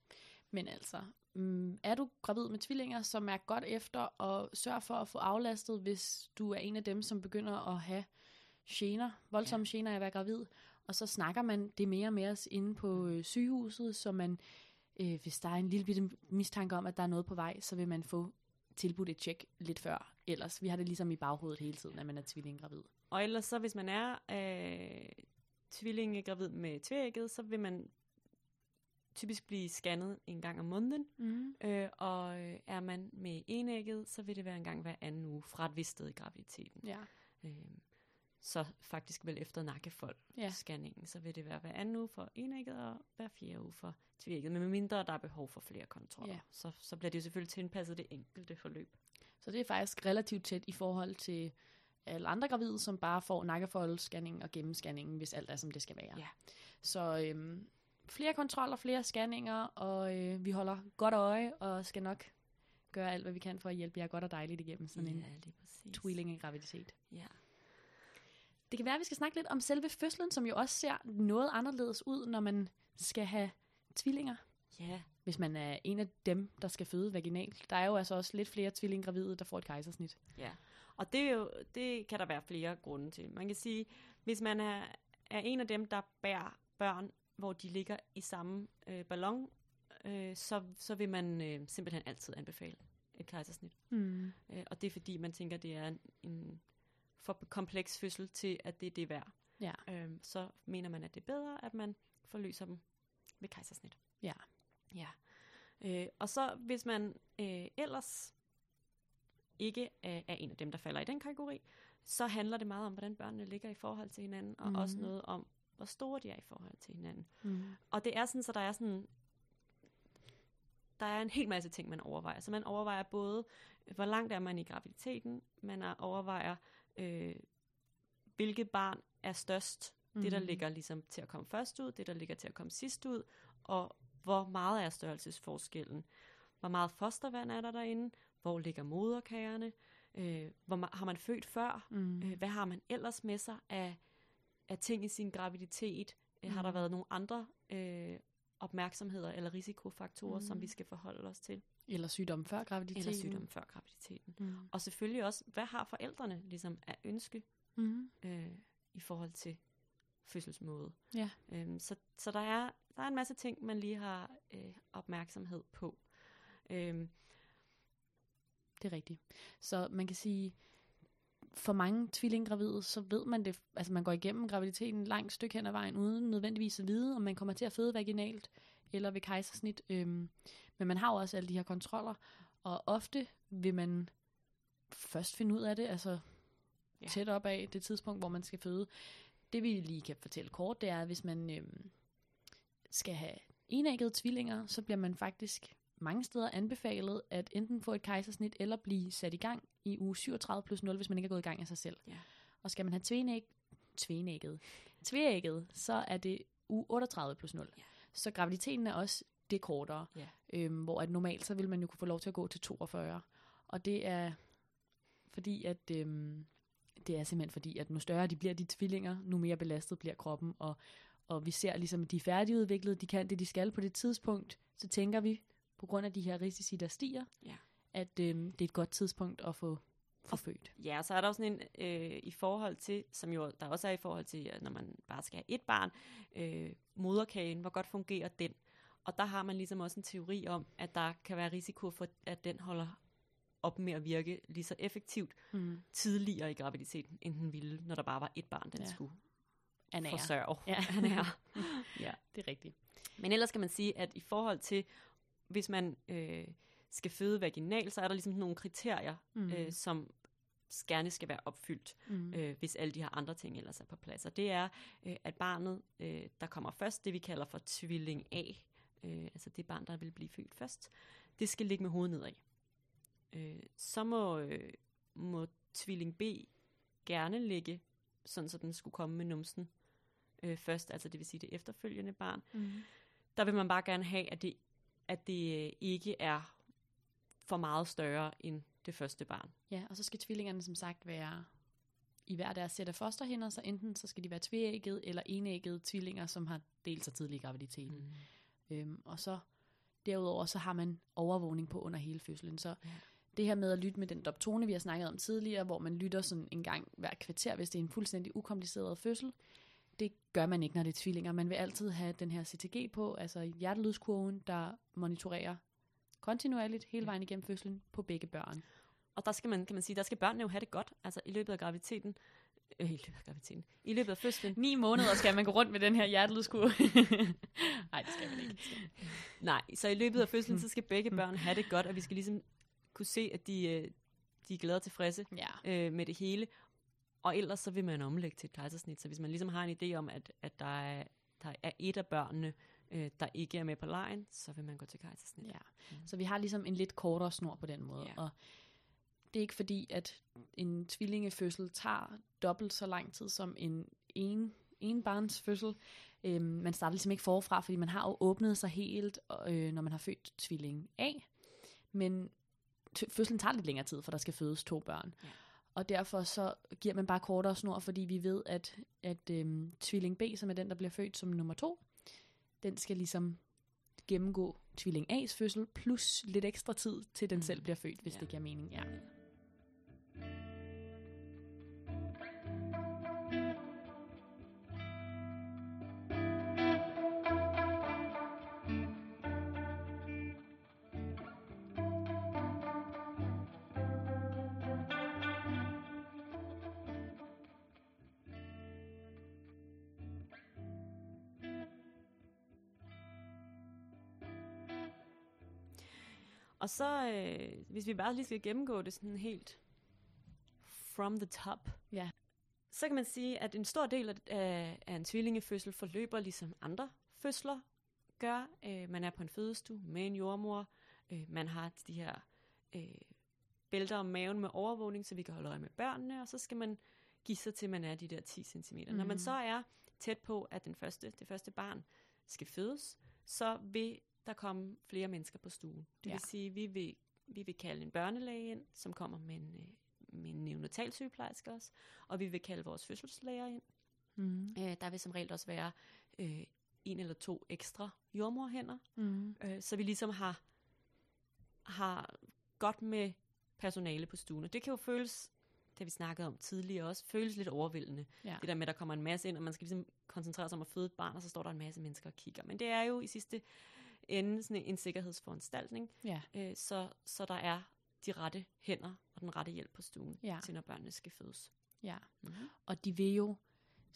Men altså, mm, er du gravid med tvillinger, så mærk godt efter og sørg for at få aflastet, hvis du er en af dem, som begynder at have gener, voldsomme ja. gener af at være gravid. Og så snakker man det mere med os inde på øh, sygehuset, så man, øh, hvis der er en lille bitte mistanke om, at der er noget på vej, så vil man få tilbudt et tjek lidt før. Ellers, vi har det ligesom i baghovedet hele tiden, at man er tvillinggravid. Og ellers så, hvis man er øh, tvillingegravid med tvægget, så vil man typisk blive scannet en gang om måneden. Mm. Øh, og øh, er man med enægget, så vil det være en gang hver anden uge fra et vist sted i graviditeten. Ja. Øh, så faktisk vel efter nakkefold Ja. scanningen, så vil det være hver anden uge for enægget og hver fjerde uge for tvægget. Men medmindre der er behov for flere kontroller, Ja. så, så bliver det jo selvfølgelig tilpasset det enkelte forløb. Så det er faktisk relativt tæt i forhold til alle andre gravide, som bare får nakkefoldsscanning og gennemscanningen, hvis alt er, som det skal være. Ja. Så øhm, flere kontroller, flere scanninger, og øh, vi holder godt øje, og skal nok gøre alt, hvad vi kan for at hjælpe jer godt og dejligt igennem sådan en lige præcis. tvillingegraviditet. Ja. Det kan være, at vi skal snakke lidt om selve fødslen, som jo også ser noget anderledes ud, når man skal have tvillinger. ja, Hvis man er en af dem, der skal føde vaginalt. Der er jo altså også lidt flere tvillingegravide, der får et kejsersnit. Ja, og det, er jo, det kan der være flere grunde til. Man kan sige, hvis man er, er en af dem, der bærer børn, hvor de ligger i samme øh, ballon, øh, så, så vil man øh, simpelthen altid anbefale et kejsersnit. Mm. Øh, og det er fordi, man tænker, det er en, en for kompleks fødsel til, at det er det værd. Ja. Øh, så mener man, at det er bedre, at man forløser dem ved kejsersnit. Ja. Ja. Øh, og så hvis man øh, ellers ikke er, er en af dem, der falder i den kategori, så handler det meget om, hvordan børnene ligger i forhold til hinanden, og mm. også noget om, hvor store de er i forhold til hinanden. Mm. Og det er sådan, så der er sådan, der er en hel masse ting, man overvejer. Så man overvejer både, hvor langt er man i graviditeten, man er- overvejer, øh, hvilket barn er størst, mm. det der Mhm. ligger ligesom til at komme først ud, det der ligger til at komme sidst ud, og hvor meget er størrelsesforskellen. Hvor meget fostervand er der derinde? Hvor ligger moderkagerne? Øh, hvor ma- har man født før? Mm. Øh, hvad har man ellers med sig af, af ting i sin graviditet? Øh, Har der Mm. været nogle andre øh, opmærksomheder eller risikofaktorer, mm. som Mm. vi skal forholde os til? Eller sygdom før graviditeten. Eller sygdom før graviditeten. Mm. Og selvfølgelig også, hvad har forældrene ligesom af ønske Mm. øh, i forhold til fødselsmåde? Ja. Øhm, så så der, er, der er en masse ting, man lige har øh, opmærksomhed på. Øhm, Det er rigtigt. Så man kan sige, for mange tvillinggravide, så ved man det, altså man går igennem graviditeten et langt stykke hen ad vejen, uden nødvendigvis at vide, om man kommer til at føde vaginalt eller ved kejsersnit. Øhm, men man har jo også alle de her kontroller, og ofte vil man først finde ud af det, altså Ja. ja. tæt op af det tidspunkt, hvor man skal føde. Det vi lige kan fortælle kort, det er, at hvis man øhm, skal have enæggede tvillinger, så bliver man faktisk mange steder anbefalet at enten få et kejsersnit eller blive sat i gang i uge 37 plus 0, hvis man ikke er gået i gang af sig selv. Ja. Og skal man have tvenæg, tvenægget, tvægget, så er det uge 38 plus 0. Ja. Så graviditeten er også det kortere, Ja. øhm, hvor at normalt så vil man jo kunne få lov til at gå til 42. Og det er fordi, at øhm, det er simpelthen fordi, at nu større de bliver de tvillinger, nu mere belastet bliver kroppen, og, og vi ser ligesom, at de er færdigudviklede, de kan det, de skal på det tidspunkt, så tænker vi, på grund af de her risici, der stiger, Ja. At øhm, det er et godt tidspunkt at få, få Og- født. Ja, så er der også sådan en øh, i forhold til, som jo der også er i forhold til, når man bare skal have et barn, øh, moderkagen, hvor godt fungerer den? Og der har man ligesom også en teori om, at der kan være risiko for, at den holder op med at virke lige så effektivt Mm. tidligere i graviditeten, end den ville, når der bare var et barn, den Ja. skulle Ernære. forsørge. Ja. Ernære. ja, det er rigtigt. Men ellers kan man sige, at i forhold til, hvis man øh, skal føde vaginal, så er der ligesom nogle kriterier, Mm. øh, som gerne skal være opfyldt, Mm. mm. øh, hvis alle de her andre ting ellers er på plads. Og det er, øh, at barnet, øh, der kommer først, det vi kalder for tvilling A, øh, altså det barn, der vil blive født først, det skal ligge med hovedet nedad. Øh, så må, øh, må tvilling B gerne ligge, sådan så den skulle komme med numsen øh, først, altså det vil sige det efterfølgende barn. Mm. Der vil man bare gerne have, at det, at det øh, ikke er for meget større end det første barn. Ja, og så skal tvillingerne som sagt være i hver deres sæt af fosterhinder, så enten så skal de være tvægget eller enæggede tvillinger, som har delt sig tidlig i graviditeten. Mm. Øhm, og så derudover så har man overvågning på under hele fødslen. Så Ja. det her med at lytte med den doptone, vi har snakket om tidligere, hvor man lytter sådan en gang hver kvarter, hvis det er en fuldstændig ukompliceret fødsel, det gør man ikke, når det er tvillinger. Man vil altid have den her CTG på, altså hjertelydskurven, der monitorerer kontinuerligt hele vejen igennem fødslen på begge børn. Og der skal man, kan man sige, der skal børnene jo have det godt, altså i løbet af graviditeten, øh, i løbet af graviditeten, i løbet af fødslen. Ni måneder skal man gå rundt med den her hjertelydskurve. Nej, det skal man ikke. Nej, så i løbet af fødslen, så skal begge børn have det godt, og vi skal ligesom kunne se, at de, øh, de er glade og tilfredse Ja. øh, med det hele. og ellers så vil man omlægge til et kejsersnit. Så hvis man ligesom har en idé om, at, at der, er, der er et af børnene, øh, der ikke er med på lejen, så vil man gå til kejsersnit. Ja. Mm. Så vi har ligesom en lidt kortere snor på den måde. Ja. Og det er ikke fordi, at en tvillingefødsel tager dobbelt så lang tid som en en, en barns fødsel. Øhm, man starter ligesom ikke forfra, fordi man har jo åbnet sig helt, øh, når man har født tvilling A. Men fødslen tager lidt længere tid, for der skal fødes to børn. Ja. Og derfor så giver man bare kortere snor, fordi vi ved, at, at øhm, tvilling B, som er den, der bliver født som nummer to, den skal ligesom gennemgå tvilling A's fødsel, plus lidt ekstra tid, til den mm. selv bliver født, hvis ja. det giver mening. Ja. Og så, øh, hvis vi bare lige skal gennemgå det sådan helt from the top, ja. så kan man sige, at en stor del af, af en tvillingefødsel forløber ligesom andre fødsler gør. Øh, man er på en fødestue med en jordmor. Øh, man har de her øh, bælter om maven med overvågning, så vi kan holde øje med børnene, og så skal man give sig til, at man er de der 10 cm. Mm. Når man så er tæt på, at den første, det første barn skal fødes, så vil der komme flere mennesker på stuen. Det ja. vil sige, vi vil, vi vil kalde en børnelæge ind, som kommer med en, øh, med en neonatalsygeplejerske også, og vi vil kalde vores fødselslæger ind. Mm. Øh, der vil som regel også være øh, en eller to ekstra jordmorhænder, mm. øh, så vi ligesom har, har godt med personale på stuen. Og det kan jo føles, det vi snakket om tidligere også, føles lidt overvældende. Ja. Det der med, at der kommer en masse ind, og man skal ligesom koncentrere sig om at føde et barn, og så står der en masse mennesker og kigger. Men det er jo i sidste ende sådan en sikkerhedsforanstaltning, ja. øh, så, så der er de rette hænder og den rette hjælp på stuen, ja. til når børnene skal fødes. Ja, mm-hmm. og de vil jo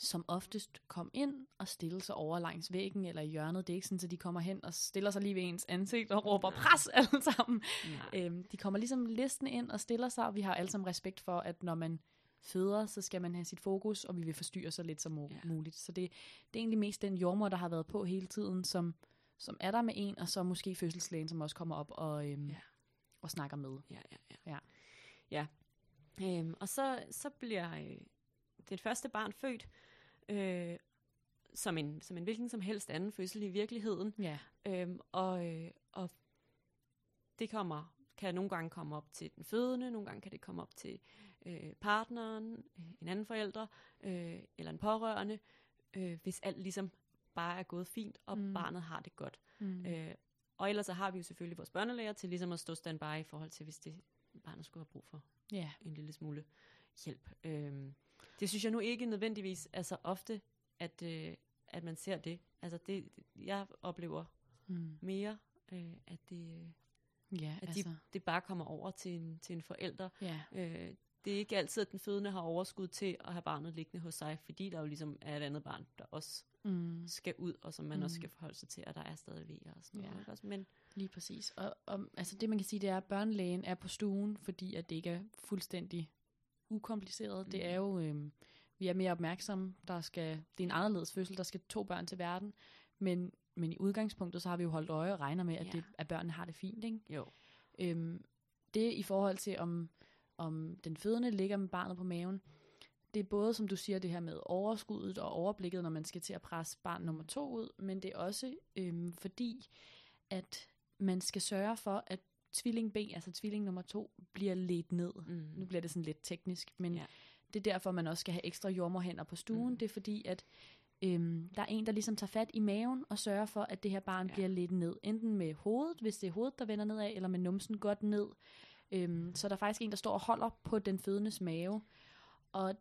som oftest komme ind og stille sig over langs væggen eller i hjørnet. Det er ikke sådan, at de kommer hen og stiller sig lige ved ens ansigt og råber pres alle sammen. Øhm, de kommer ligesom listen ind og stiller sig, og vi har alle sammen respekt for, at når man føder, så skal man have sit fokus, og vi vil forstyrre så lidt som ja. muligt. Så det, det er egentlig mest den jordmor, der har været på hele tiden, som, som er der med en, og så måske fødselslægen, som også kommer op og, øhm, ja. og snakker med. Ja, ja, ja. ja. ja. Øhm, og så, så bliver øh, det første barn født øh, som, en, som en hvilken som helst anden fødsel i virkeligheden. Ja. Øhm, og, øh, og det kommer kan nogle gange komme op til den fødende, nogle gange kan det komme op til øh, partneren, øh, en anden forælder øh, eller en pårørende, øh, hvis alt ligesom bare er gået fint, og mm. barnet har det godt. Mm. Øh, og ellers så har vi jo selvfølgelig vores børnelæger til ligesom at stå standby i forhold til, hvis det barnet skulle have brug for yeah. en lille smule hjælp. Øh, det synes jeg nu ikke nødvendigvis er så ofte, at, øh, at man ser det. Altså det, jeg oplever mm. mere, øh, at det... Ja, at altså. de, det bare kommer over til en, til en forælder. Ja. Øh, det er ikke altid, at den fødende har overskud til at have barnet liggende hos sig, fordi der jo ligesom er et andet barn, der også mm. skal ud, og som man mm. også skal forholde sig til, og der er stadig ved og sådan ja. noget. Ikke? Men, Lige præcis. Og, og altså det man kan sige, det er, at børnelægen er på stuen, fordi at det ikke er fuldstændig ukompliceret. Mm. Det er jo, øh, vi er mere opmærksomme, der skal, det er en anderledes fødsel, der skal to børn til verden, men, men i udgangspunktet, så har vi jo holdt øje og regner med, at, ja. det, at børnene har det fint. Ikke? Jo. Øhm, det i forhold til, om, om den fødende ligger med barnet på maven, det er både, som du siger, det her med overskuddet og overblikket, når man skal til at presse barn nummer to ud, men det er også øhm, fordi, at man skal sørge for, at tvilling B, altså tvilling nummer to, bliver ledt ned. Mm. Nu bliver det sådan lidt teknisk, men ja. det er derfor, man også skal have ekstra jordmorhænder på stuen. Mm. Det er fordi, at øhm, der er en, der ligesom tager fat i maven og sørger for, at det her barn ja. bliver ledt ned. Enten med hovedet, hvis det er hovedet, der vender nedad, eller med numsen godt ned. Øhm, så der er faktisk en, der står og holder på den fødendes mave. Og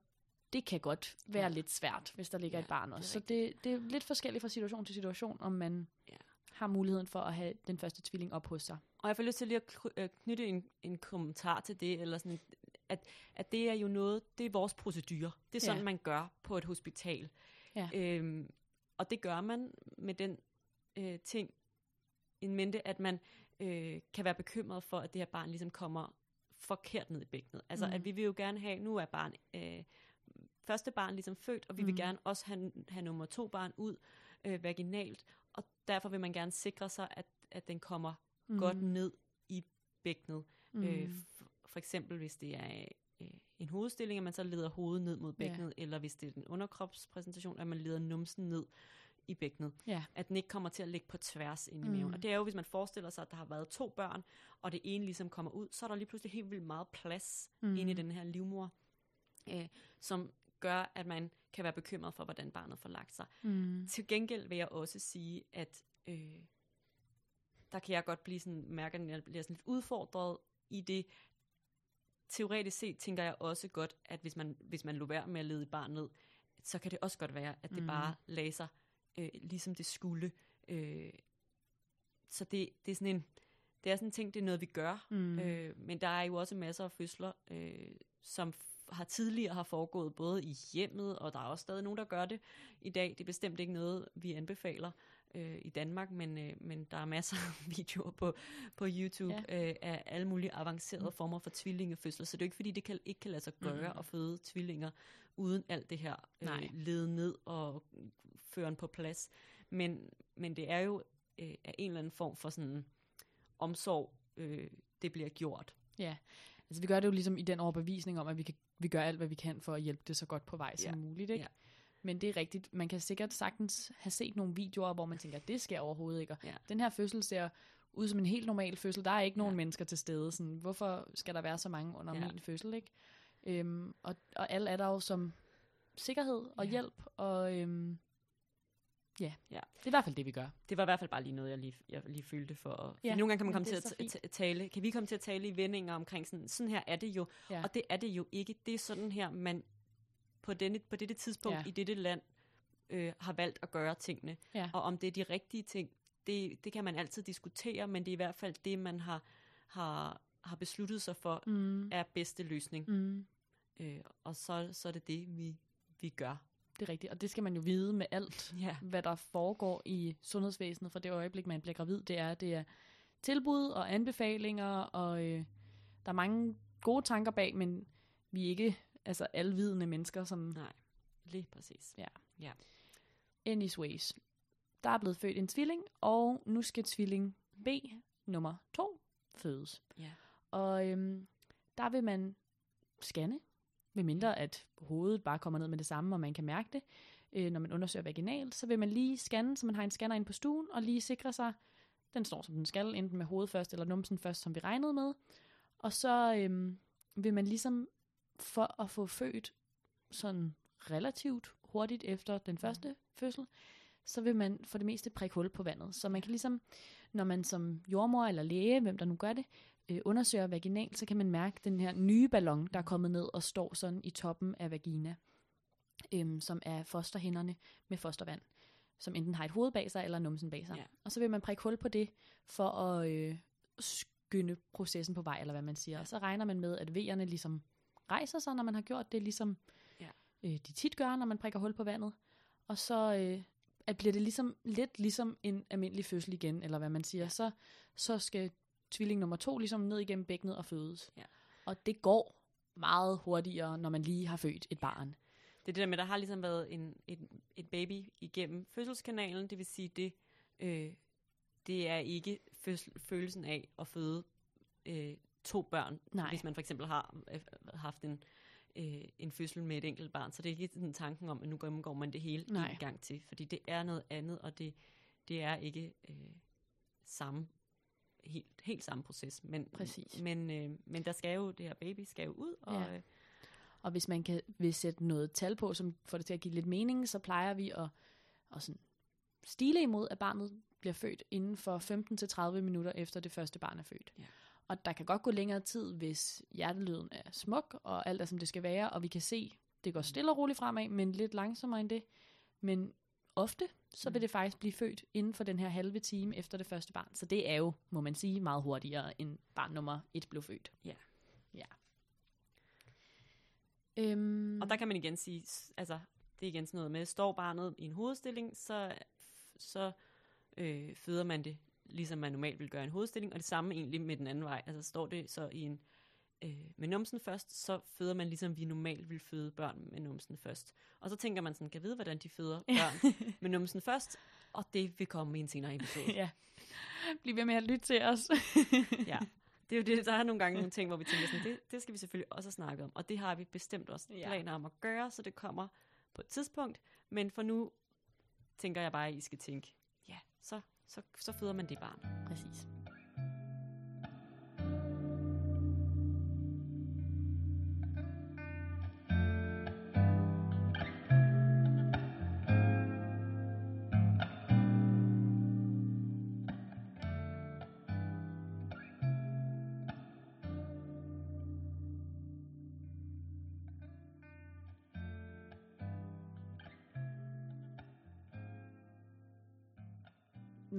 det kan godt være ja. lidt svært, hvis der ligger ja, et barn også. Så det, det er lidt forskelligt fra situation til situation, om man ja. har muligheden for at have den første tvilling op hos sig. Og jeg får lyst til lige at øh, knytte en, en kommentar til det, eller sådan, at, at det er jo noget, det er vores procedure. Det er sådan, ja. man gør på et hospital. Ja. Øhm, og det gør man med den øh, ting en mente, at man øh, kan være bekymret for, at det her barn ligesom kommer forkert ned i bækkenet. Altså, mm. at vi vil jo gerne have, nu er barn øh, første barn ligesom født, og vi mm. vil gerne også have, have nummer to barn ud øh, vaginalt, og derfor vil man gerne sikre sig, at, at den kommer mm. godt ned i bækkenet. Mm. Øh, for, eksempel hvis det er øh, en hovedstilling, at man så leder hovedet ned mod bækkenet, ja. eller hvis det er en underkropspræsentation, at man leder numsen ned i bækkenet. Ja. At den ikke kommer til at ligge på tværs ind i maven. Mm. Og det er jo, hvis man forestiller sig, at der har været to børn, og det ene ligesom kommer ud, så er der lige pludselig helt vildt meget plads mm. inde i den her livmor, øh, som gør, at man kan være bekymret for, hvordan barnet får lagt sig. Mm. Til gengæld vil jeg også sige, at øh, der kan jeg godt blive sådan, mærke, at jeg bliver sådan lidt udfordret i det, teoretisk set tænker jeg også godt, at hvis man, hvis man lå være med at lede et barn ned, så kan det også godt være, at det mm. bare laser øh, ligesom det skulle. Øh, så det, det er sådan en, det er sådan en ting, det er noget, vi gør. Mm. Øh, men der er jo også masser af fødsler, øh, som har tidligere har foregået både i hjemmet, og der er også stadig nogen, der gør det i dag. Det er bestemt ikke noget, vi anbefaler øh, i Danmark, men, øh, men der er masser af videoer på, på YouTube ja. øh, af alle mulige avancerede mm. former for tvillingefødsler, så det er ikke fordi, det kan, ikke kan lade sig gøre mm. at føde tvillinger uden alt det her øh, lede ned og føren på plads. Men, men det er jo øh, af en eller anden form for sådan omsorg, øh, det bliver gjort. Ja, altså vi gør det jo ligesom i den overbevisning om, at vi, kan, vi gør alt, hvad vi kan for at hjælpe det så godt på vej som ja. muligt. Ikke? Ja. Men det er rigtigt. Man kan sikkert sagtens have set nogle videoer, hvor man tænker, det sker overhovedet ikke. Ja. Den her fødsel ser ud som en helt normal fødsel. Der er ikke nogen ja. mennesker til stede. Sådan, hvorfor skal der være så mange under ja. min fødsel? Ikke? Øhm, og, og alle er der jo som sikkerhed og ja. hjælp. Og øhm, ja. ja, det er i hvert fald det, vi gør. Det var i hvert fald bare lige noget, jeg lige, jeg lige følte for. Ja. Nogle gange kan man komme til at tale, kan vi komme til at tale i vendinger omkring sådan, sådan her er det jo. Ja. Og det er det jo ikke. Det er sådan her, man på, denne, på dette tidspunkt ja. i dette land øh, har valgt at gøre tingene. Ja. Og om det er de rigtige ting, det, det kan man altid diskutere, men det er i hvert fald det, man har, har, har besluttet sig for, mm. er bedste løsning. Mm. Øh, og så, så er det det, vi, vi gør. Det er rigtigt, og det skal man jo vide med alt, ja. hvad der foregår i sundhedsvæsenet for det øjeblik, man bliver gravid. Det er, det er tilbud og anbefalinger, og øh, der er mange gode tanker bag, men vi er ikke altså alvidende mennesker. Som, Nej, lige præcis. Ja. ja. Anyways, der er blevet født en tvilling, og nu skal tvilling B nummer 2 fødes. Ja. Og øhm, der vil man scanne, medmindre at hovedet bare kommer ned med det samme, og man kan mærke det. Øh, når man undersøger vaginalt, så vil man lige scanne, så man har en scanner ind på stuen, og lige sikre sig, den står som den skal, enten med hovedet først, eller numsen først, som vi regnede med. Og så øhm, vil man ligesom for at få født sådan relativt hurtigt efter den første mm. fødsel, så vil man for det meste prikke hul på vandet. Så man kan ligesom, når man som jordmor eller læge, hvem der nu gør det, øh, undersøger vaginalt, så kan man mærke den her nye ballon, der er kommet ned og står sådan i toppen af vagina, øh, som er fosterhænderne med fostervand, som enten har et hoved bag sig eller numsen bag sig. Ja. Og så vil man prikke hul på det for at øh, skynde processen på vej, eller hvad man siger. Og så regner man med, at V'erne ligesom rejser sig, når man har gjort det, ligesom ja. øh, de tit gør, når man prikker hul på vandet. Og så øh, at bliver det ligesom, lidt ligesom en almindelig fødsel igen, eller hvad man siger. Så, så skal tvilling nummer to ligesom ned igennem bækkenet og fødes. Ja. Og det går meget hurtigere, når man lige har født et barn. Det er det der med, der har ligesom været en, et, et baby igennem fødselskanalen, det vil sige, det, øh, det er ikke fødsel, følelsen af at føde øh, to børn, Nej. hvis man for eksempel har øh, haft en, øh, en fødsel med et enkelt barn. Så det er ikke sådan tanken om, at nu går man det hele Nej. en gang til, fordi det er noget andet, og det, det er ikke øh, samme helt, helt samme proces. Men, Præcis. Men, øh, men der skal jo, det her baby skal jo ud, og... Ja. Øh, og hvis man kan vil sætte noget tal på, som får det til at give lidt mening, så plejer vi at, at sådan stile imod, at barnet bliver født inden for 15-30 minutter efter det første barn er født. Ja. Og der kan godt gå længere tid, hvis hjertelyden er smuk, og alt er som det skal være, og vi kan se, det går stille og roligt fremad, men lidt langsommere end det. Men ofte, så vil mm. det faktisk blive født inden for den her halve time efter det første barn. Så det er jo, må man sige, meget hurtigere end barn nummer et blev født. Ja. Ja. Øhm. Og der kan man igen sige, altså, det er igen sådan noget med, står barnet i en hovedstilling, så, så øh, føder man det ligesom man normalt vil gøre en hovedstilling, og det samme egentlig med den anden vej. Altså står det så i en, øh, med numsen først, så føder man ligesom vi normalt vil føde børn med numsen først. Og så tænker man sådan, kan vide, hvordan de føder børn med numsen først, og det vil komme i en senere episode. ja. Bliv ved med at lytte til os. ja. Det er jo det, der er nogle gange nogle ting, hvor vi tænker sådan, det, det skal vi selvfølgelig også snakke om, og det har vi bestemt også planer om at gøre, så det kommer på et tidspunkt, men for nu tænker jeg bare, at I skal tænke, ja, så, så, så føder man det barn. Præcis.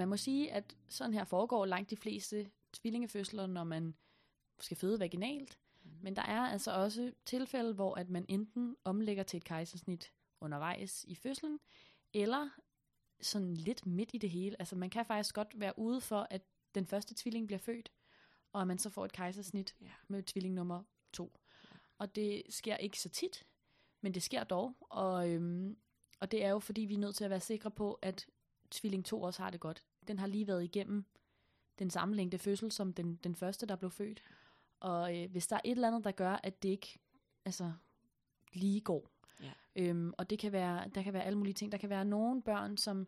Man må sige, at sådan her foregår langt de fleste tvillingefødsler, når man skal føde vaginalt. Mm. Men der er altså også tilfælde, hvor at man enten omlægger til et kejsersnit undervejs i fødslen, eller sådan lidt midt i det hele. Altså man kan faktisk godt være ude for, at den første tvilling bliver født, og man så får et kejsersnit ja. med tvilling nummer to. Ja. Og det sker ikke så tit, men det sker dog. Og, øhm, og det er jo fordi, vi er nødt til at være sikre på, at tvilling 2 også har det godt. Den har lige været igennem den samme længde fødsel som den, den første, der blev født. Og øh, hvis der er et eller andet, der gør, at det ikke altså, lige går. Ja. Øhm, og det kan være, der kan være alle mulige ting. Der kan være nogle børn, som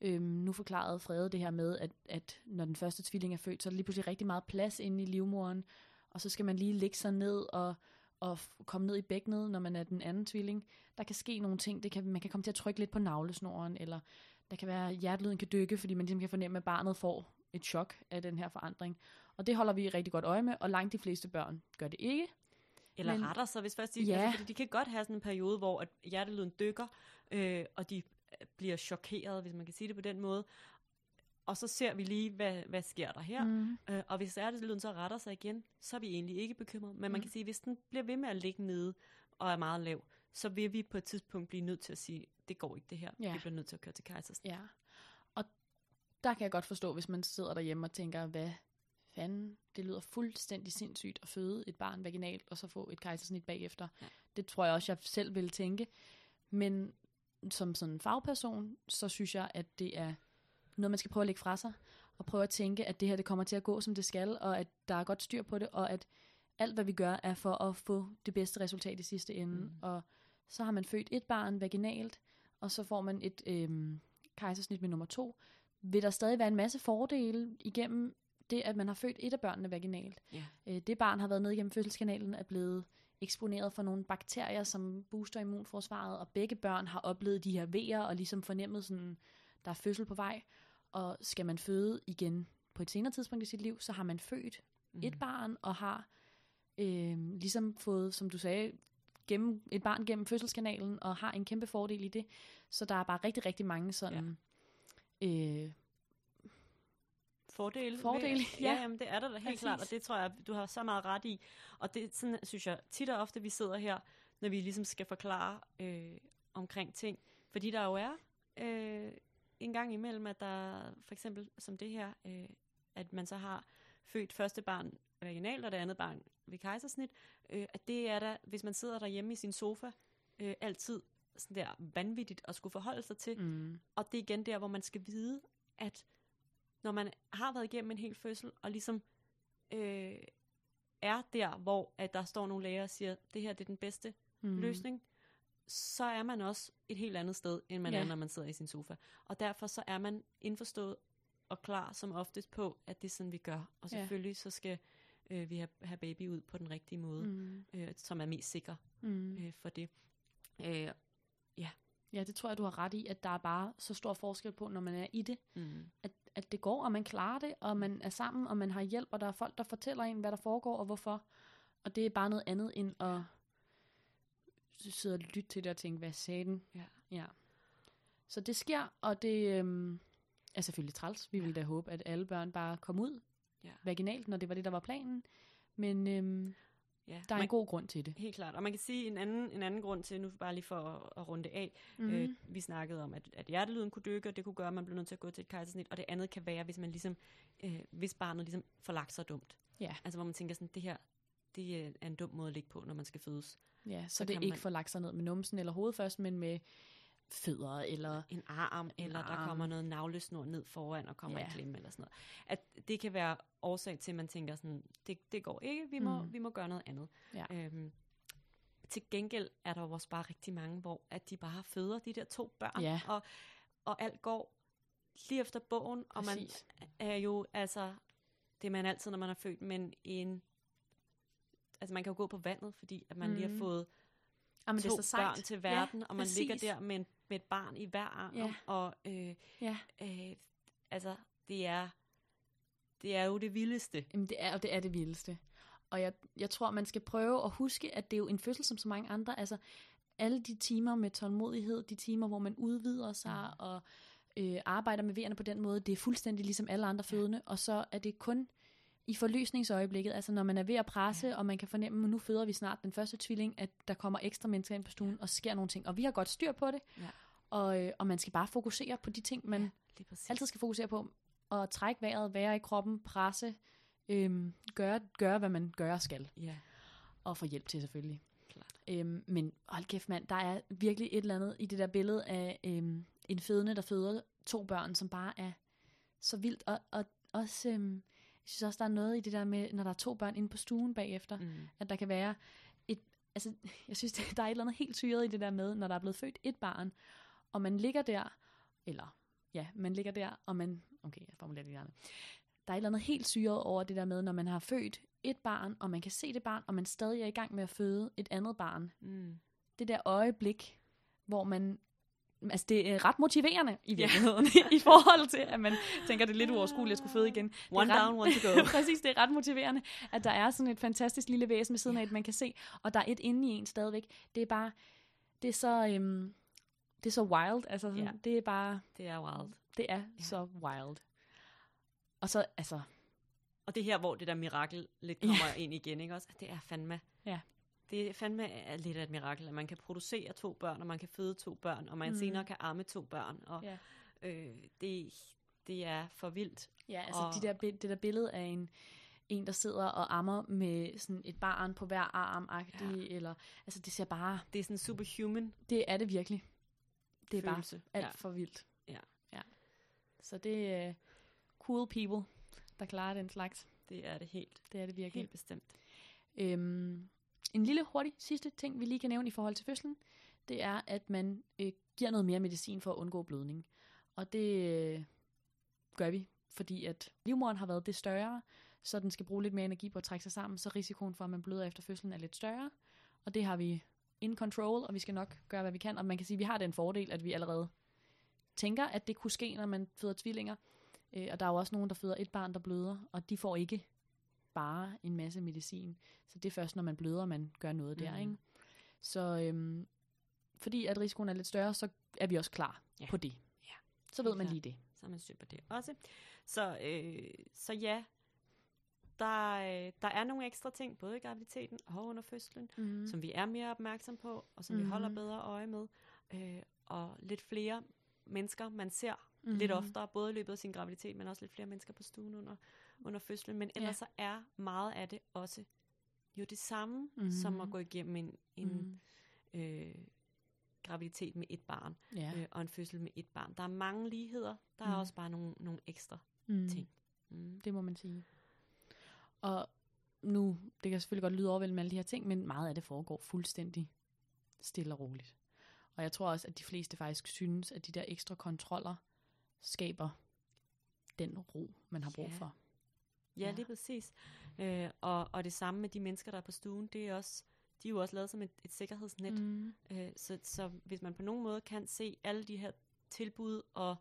øhm, nu forklarede Frede det her med, at, at når den første tvilling er født, så er der lige pludselig rigtig meget plads inde i livmoren. Og så skal man lige lægge sig ned og, og komme ned i bækkenet, når man er den anden tvilling. Der kan ske nogle ting. Det kan, man kan komme til at trykke lidt på navlesnoren, eller der kan være, at hjertelyden kan dykke, fordi man ligesom kan fornemme, at barnet får et chok af den her forandring. Og det holder vi rigtig godt øje med, og langt de fleste børn gør det ikke. Eller men, retter sig, hvis først de, ja. altså, fordi de kan godt have sådan en periode, hvor at hjertelyden dykker, øh, og de bliver chokeret, hvis man kan sige det på den måde. Og så ser vi lige, hvad, hvad sker der her. Mm. Øh, og hvis hjertelyden så retter sig igen, så er vi egentlig ikke bekymret. Men mm. man kan sige, hvis den bliver ved med at ligge nede og er meget lav, så vil vi på et tidspunkt blive nødt til at sige, det går ikke det her. Ja. Vi bliver nødt til at køre til kejsersnit. Ja. Og der kan jeg godt forstå, hvis man sidder derhjemme og tænker, hvad fanden, det lyder fuldstændig sindssygt at føde et barn vaginalt, og så få et kejsersnit bagefter. Ja. Det tror jeg også, jeg selv vil tænke. Men som sådan en fagperson, så synes jeg, at det er noget, man skal prøve at lægge fra sig, og prøve at tænke, at det her det kommer til at gå, som det skal, og at der er godt styr på det, og at alt, hvad vi gør, er for at få det bedste resultat i sidste ende. Mm. Og så har man født et barn vaginalt, og så får man et øhm, kejsersnit med nummer to. Vil der stadig være en masse fordele igennem det, at man har født et af børnene vaginalt? Yeah. Øh, det barn har været ned igennem fødselskanalen, er blevet eksponeret for nogle bakterier, som booster immunforsvaret, og begge børn har oplevet de her vejer, og ligesom fornemmet sådan, der er fødsel på vej. Og skal man føde igen på et senere tidspunkt i sit liv, så har man født mm. et barn, og har øh, ligesom fået, som du sagde, gennem, et barn gennem fødselskanalen, og har en kæmpe fordel i det. Så der er bare rigtig, rigtig mange sådan... Ja. Øh, fordele. Fordele, ja. ja jamen, det er der da helt Præcis. klart, og det tror jeg, du har så meget ret i. Og det sådan, synes jeg tit og ofte, vi sidder her, når vi ligesom skal forklare øh, omkring ting. Fordi der jo er øh, en gang imellem, at der for eksempel som det her, øh, at man så har født første barn vaginalt, og det andet barn ved kejsersnit, øh, at det er der, hvis man sidder derhjemme i sin sofa, øh, altid sådan der vanvittigt at skulle forholde sig til. Mm. Og det er igen der, hvor man skal vide, at når man har været igennem en hel fødsel, og ligesom øh, er der, hvor at der står nogle læger og siger, det her det er den bedste mm. løsning, så er man også et helt andet sted, end man ja. er, når man sidder i sin sofa. Og derfor så er man indforstået og klar som oftest på, at det er sådan, vi gør. Og selvfølgelig ja. så skal øh, vi have, have baby ud på den rigtige måde, mm. øh, som er mest sikker mm. øh, for det. Øh, ja. Ja, det tror jeg, du har ret i, at der er bare så stor forskel på, når man er i det, mm. at, at det går, og man klarer det, og man er sammen, og man har hjælp, og der er folk, der fortæller en, hvad der foregår, og hvorfor. Og det er bare noget andet, end at sidde og lytte til det og tænke, hvad sagde den? Ja. ja. Så det sker, og det øhm, er selvfølgelig træls. Vi ja. vil da håbe, at alle børn bare kommer ud ja. vaginalt, når det var det, der var planen. Men øhm, ja, der er man, en god grund til det. Helt klart. Og man kan sige en anden, en anden grund til, nu bare lige for at, at runde af, mm-hmm. øh, vi snakkede om, at, at hjertelyden kunne dykke, og det kunne gøre, at man blev nødt til at gå til et kejsersnit, og det andet kan være, hvis man ligesom, øh, hvis barnet ligesom får lagt sig dumt. Ja. Altså hvor man tænker sådan, det her, det er en dum måde at ligge på, når man skal fødes. Ja, så, Så det ikke man- får lagt sig ned med numsen eller hovedet først, men med fødder eller... En arm, en eller der arm. kommer noget navlesnor ned foran og kommer Ja. i klemme eller sådan noget. At det kan være årsag til, at man tænker sådan, det, det går ikke, vi må, Mm. vi må gøre noget andet. Ja. Øhm, til gengæld er der jo også bare rigtig mange, hvor at de bare føder de der to børn, Ja. og, og alt går lige efter bogen, og man Præcis. er jo, altså, det er man altid, når man er født, men en, altså man kan jo gå på vandet, fordi at man mm. lige har Mhm. fået Jamen, to børn til verden, og man præcis. ligger der med, en, med et barn i hver arm, Ja. og øh, Ja, øh, altså, det er, det er jo det vildeste. Jamen, det er, og det er det vildeste. Og jeg, jeg tror, man skal prøve at huske, at det er jo en fødsel som så mange andre. Altså, alle de timer med tålmodighed, de timer, hvor man udvider sig mm. og øh, arbejder med vejerne på den måde, det er fuldstændig ligesom alle andre fødende. Og så er det kun i forløsningsøjeblikket, altså når man er ved at presse, ja. og man kan fornemme, at nu føder vi snart den første tvilling, at der kommer ekstra mennesker ind på stuen, og sker nogle ting. Og vi har godt styr på det. Ja. Og, øh, og man skal bare fokusere på de ting, man Ja, altid skal fokusere på at trække vejret, være i kroppen, presse, øhm, gøre, gøre, hvad man gør skal. Ja, Og få hjælp til selvfølgelig. klart. Øhm, men hold kæft mand, der er virkelig et eller andet i det der billede af øhm, en fødende, der føder to børn, som bare er så vildt. Og, og også, øhm, jeg synes også, der er noget i det der med, når der er to børn inde på stuen bagefter, mm. At der kan være et, altså jeg synes, der er et eller andet helt syret i det der med, når der er blevet født et barn, og man ligger der, eller ja, man ligger der, og man, okay, jeg formulerer det gerne. Der er et eller andet helt syret over det der med, når man har født et barn, og man kan se det barn, og man stadig er i gang med at føde et andet barn. Mm. Det der øjeblik, hvor man, altså det er ret motiverende i virkeligheden, i forhold til, at man tænker, det er lidt uoverskueligt at skulle føde igen. One ret- down, one to go. Præcis, det er ret motiverende, at der er sådan et fantastisk lille væsen ved siden af, et, man kan se, og der er et inde i en stadigvæk. Det er bare, det er så, øhm, det er så wild, altså sådan, Ja. det er bare, Det er wild. det er Ja. så wild. Og så, altså, Og det er her, hvor det der mirakel lidt kommer ja. ind igen, ikke også? Det er fandme... Ja. Det er fandme er lidt af et mirakel, at man kan producere to børn, og man kan føde to børn, og man Mm. senere kan amme to børn. Og Ja. øh, det, det er for vildt. ja, altså Og- de der, det der billede af en, en, der sidder og ammer med sådan et barn på hver arm ja. eller, altså det ser bare, Det er sådan superhuman det er det virkelig. Det er bare følelse. alt Ja. for vildt. Ja. ja. Så det er cool people, der klarer den slags. Det er det helt, Det er det virkelig. helt bestemt. Øhm, en lille hurtig sidste ting, vi lige kan nævne i forhold til fødslen, det er, at man øh, giver noget mere medicin for at undgå blødning. Og det øh, gør vi, fordi at livmoderen har været det større, så den skal bruge lidt mere energi på at trække sig sammen, så risikoen for, at man bløder efter fødslen er lidt større. Og det har vi in control, og vi skal nok gøre, hvad vi kan. Og man kan sige, at vi har den fordel, at vi allerede tænker, at det kunne ske, når man føder tvillinger. Øh, og der er jo også nogen, der føder et barn, der bløder, og de får ikke bare en masse medicin. Så det er først, når man bløder, man gør noget der, Mhm. ikke? Så øhm, fordi at risikoen er lidt større, så er vi også klar Ja. på det. Ja. Så ved man lige det. Så er man styr på det også. Så, øh, så ja, der, øh, der er nogle ekstra ting, både i graviditeten og under fødslen, Mm. mm. som vi er mere opmærksom på, og som mm. vi holder Mhm. bedre øje med. Øh, og lidt flere mennesker, man ser mm. mm. lidt oftere, både i løbet af sin graviditet, men også lidt flere mennesker på stuen under, under fødslen. Men ellers så er meget af det også jo det samme, mm. som at Mhm. gå igennem en, en Mm. øh, graviditet med et barn, Ja. øh, og en fødsel med et barn. Der er mange ligheder, der Mm. er også bare nogle, nogle ekstra mm. ting. Mm. Det må man sige. Og nu, det kan selvfølgelig godt lyde overvældende med alle de her ting, men meget af det foregår fuldstændig stille og roligt. Og jeg tror også, at de fleste faktisk synes, at de der ekstra kontroller skaber den ro, man har brug Ja. for. Ja, Ja. lige præcis. Øh, og, og det samme med de mennesker, der er på stuen, det er også, de er jo også lavet som et, et sikkerhedsnet. Mm. Øh, så, så hvis man på nogen måde kan se alle de her tilbud og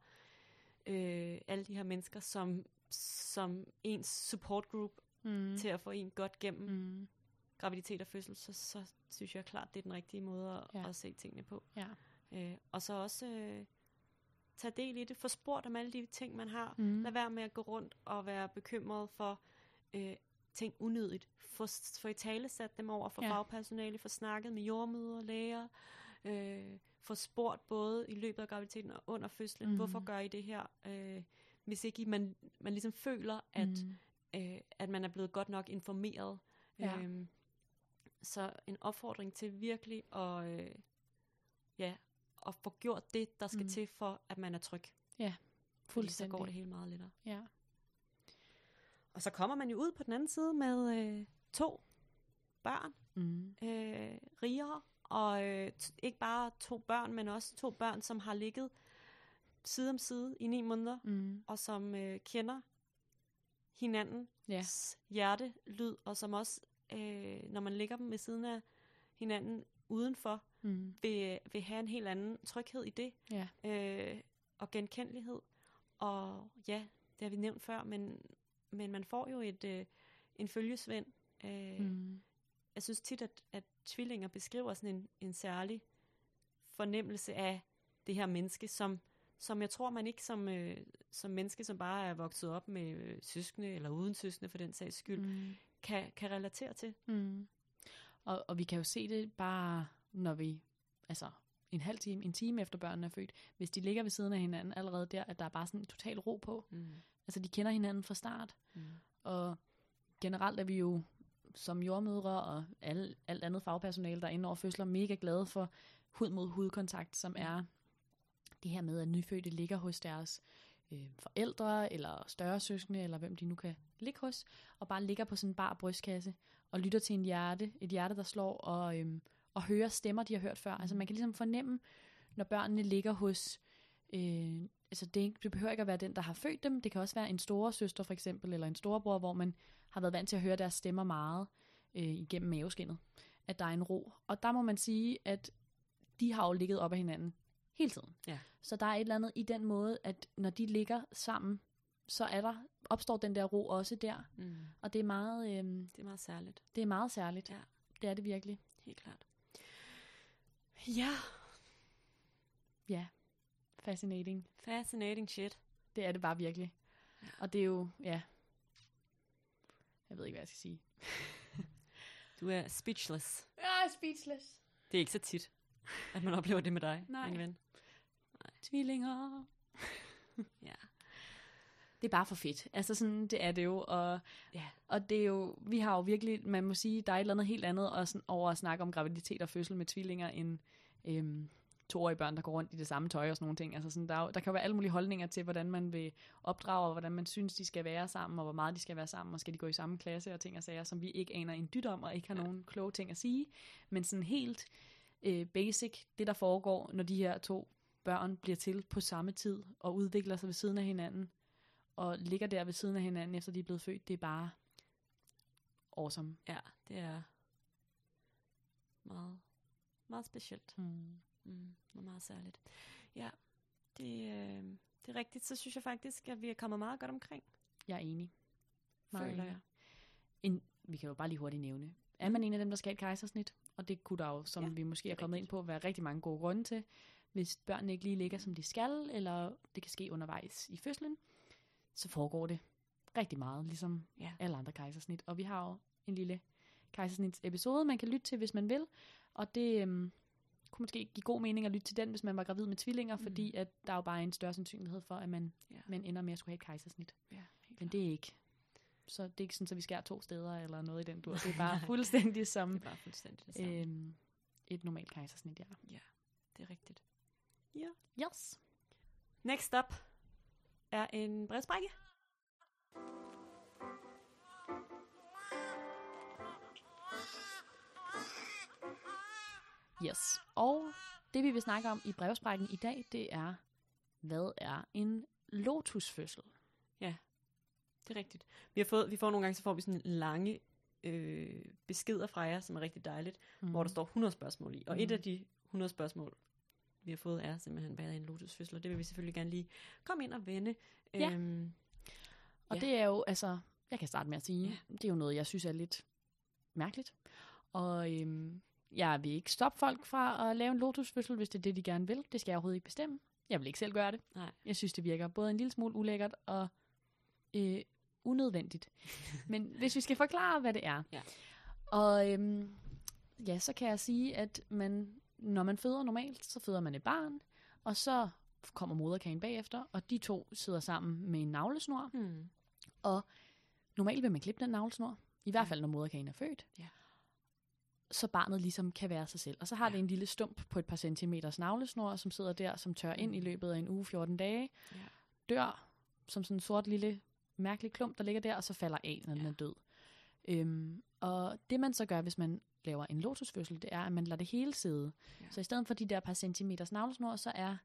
øh, alle de her mennesker som, som ens support group Mm. til at få en godt gennem mm. Graviditet og fødsel, så, så synes jeg klart, det er den rigtige måde at, ja. at se tingene på. Ja. Øh, og så også øh, tage del i det, få spurgt om alle de ting, man har. Mm. Lad være med at gå rundt og være bekymret for øh, ting unødigt. Få, få i tale sat dem over for Ja. fagpersonale, få snakket med jordmøder, læger, øh, få spurgt både i løbet af graviditeten og under fødslen, mm. hvorfor gør I det her? Øh, hvis ikke I, man, man ligesom føler, at, Mm. øh, at man er blevet godt nok informeret. Ja. Øhm, så en opfordring til virkelig at, øh, ja, at få gjort det, der skal Mm. til for, at man er tryg. Fordi så Fuldstændig. går det hele meget lettere. Ja. Og så kommer man jo ud på den anden side med øh, to børn, Mm. øh, rigere, og øh, ikke bare to børn, men også to børn, som har ligget side om side i ni måneder, Mm. og som øh, kender hinandens Ja. hjertelyd, og som også, øh, når man ligger dem ved siden af hinanden udenfor, Mm. vil, vil have en helt anden tryghed i det, Ja. øh, og genkendelighed. Og ja, det har vi nævnt før, men, men man får jo et, øh, en følgesvend. Øh, mm. Jeg synes tit, at, at tvillinger beskriver sådan en, en særlig fornemmelse af det her menneske, som, som jeg tror, man ikke som, øh, som menneske, som bare er vokset op med øh, søskende, eller uden søskende for den sags skyld. Mm. kan, kan relatere til. Mm. Og, og vi kan jo se det bare, når vi, altså en halv time, en time efter børnene er født, hvis de ligger ved siden af hinanden allerede der, at der er bare sådan en total ro på. Mm. Altså de kender hinanden fra start, Mm. og generelt er vi jo som jordmødre og alle, alt andet fagpersonale, der er inde over fødsler, mega glade for hud mod hudkontakt, som er det her med, at nyfødte ligger hos deres øh, forældre, eller større søskende, eller hvem de nu kan ligge hos, og bare ligger på sådan en bar brystkasse, og lytter til en hjerte, et hjerte, der slår, og, øhm, og hører stemmer, de har hørt før. Altså man kan ligesom fornemme, når børnene ligger hos, øh, altså det, det behøver ikke at være den, der har født dem, det kan også være en store søster for eksempel, eller en storebror, hvor man har været vant til at høre deres stemmer meget øh, igennem maveskinnet, at der er en ro. Og der må man sige, at de har jo ligget op ad hinanden hele tiden. Ja. Så der er et eller andet i den måde, at når de ligger sammen, så er der, opstår den der ro også der. Mm. Og det er meget, øh, Det er meget særligt. det er meget særligt. Ja. Det er det virkelig. Helt klart. Ja, Ja. Fascinating. fascinating shit. Det er det bare virkelig. Ja. Og det er jo, ja. Jeg ved ikke, hvad jeg skal sige. Du er speechless. Jeg er speechless. Det er ikke så tit, at man oplever det med dig, Nej. min ven. Tvillinger. Ja. Det er bare for fedt. Altså sådan, det er det jo. Og, Ja. og det er jo, vi har jo virkelig, man må sige, der er et eller andet helt andet og sådan, over at snakke om graviditet og fødsel med tvillinger, end øhm, toårige børn, der går rundt i det samme tøj og sådan nogle ting. Altså sådan, der, er der kan jo være alle mulige holdninger til, hvordan man vil opdrage, og hvordan man synes, de skal være sammen, og hvor meget de skal være sammen, og skal de gå i samme klasse og ting og sager, som vi ikke aner en dyt om, og ikke har ja. nogen kloge ting at sige. Men sådan helt øh, basic, det der foregår, når de her to børn bliver til på samme tid, og udvikler sig ved siden af hinanden, og ligger der ved siden af hinanden, efter de er blevet født, det er bare awesome. Ja, det er meget, meget specielt. Mm. Mm, og meget særligt. Ja, det, øh, det er rigtigt. Så synes jeg faktisk, at vi er kommet meget godt omkring, Jeg er enig. Meget føler enig. jeg. En, vi kan jo bare lige hurtigt nævne. Er man en af dem, der skal have et kejsersnit, og det kunne der jo, som Ja, vi måske er er kommet ind rigtigt. på, være rigtig mange gode grunde til. Hvis børnene ikke lige ligger, som de skal, eller det kan ske undervejs i fødslen, så foregår det rigtig meget, ligesom Ja. alle andre kejsersnit. Og vi har jo en lille kejsersnits episode, man kan lytte til, hvis man vil. Og det øhm, kunne måske give god mening at lytte til den, hvis man var gravid med tvillinger, Mm. fordi at der er jo bare en større sandsynlighed for, at man, Ja. man ender med at skulle have et kejsersnit. Ja, Men det er ikke. Så det er ikke sådan, at vi skærer to steder eller noget i den dur. Det er bare fuldstændig som det er bare fuldstændig det samme. øhm, et normalt kejsersnit, ja. det er rigtigt. Yes. Next up er en brevsprække. Yes. Og det, vi vil snakke om i brevsprækken i dag, det er, hvad er en lotusfødsel? Det er rigtigt. Vi, har fået, vi får nogle gange, så får vi sådan lange øh, beskeder fra jer, som er rigtig dejligt, mm. hvor der står 100 spørgsmål i. Og mm. et Mhm. af de 100 spørgsmål, vi har fået, er simpelthen, er en lotusfødsel? Og det vil vi selvfølgelig gerne lige komme ind og vende. Ja. Øhm, Og Ja. det er jo, altså, jeg kan starte med at sige, ja. det er jo noget, jeg synes er lidt mærkeligt. Og øhm, jeg vil ikke stoppe folk fra at lave en lotusfødsel, hvis det er det, de gerne vil. Det skal jeg overhovedet ikke bestemme. Jeg vil ikke selv gøre det. Nej. Jeg synes, det virker både en lille smule ulækkert og øh, unødvendigt. Men hvis vi skal forklare, hvad det er. Ja. Og øhm, ja, så kan jeg sige, at man, når man føder normalt, så føder man et barn, og så kommer moderkagen bagefter, og de to sidder sammen med en navlesnor. Hmm. Normalt vil man klippe den navlesnor, i hvert fald når moderkagen er født. Ja. så barnet ligesom kan være sig selv. Og så har ja. det en lille stump på et par centimeters navlesnor, som sidder der, som tør ind i mm. løbet af en uge, 14 dage, ja. dør som sådan en sort lille mærkelig klump, der ligger der, og så falder af, når ja. den er død. Øhm, og det man så gør, hvis man laver en lotusfødsel, det er, at man lader det hele sidde. Ja. Så i stedet for de der par centimeters navlesnor, så er,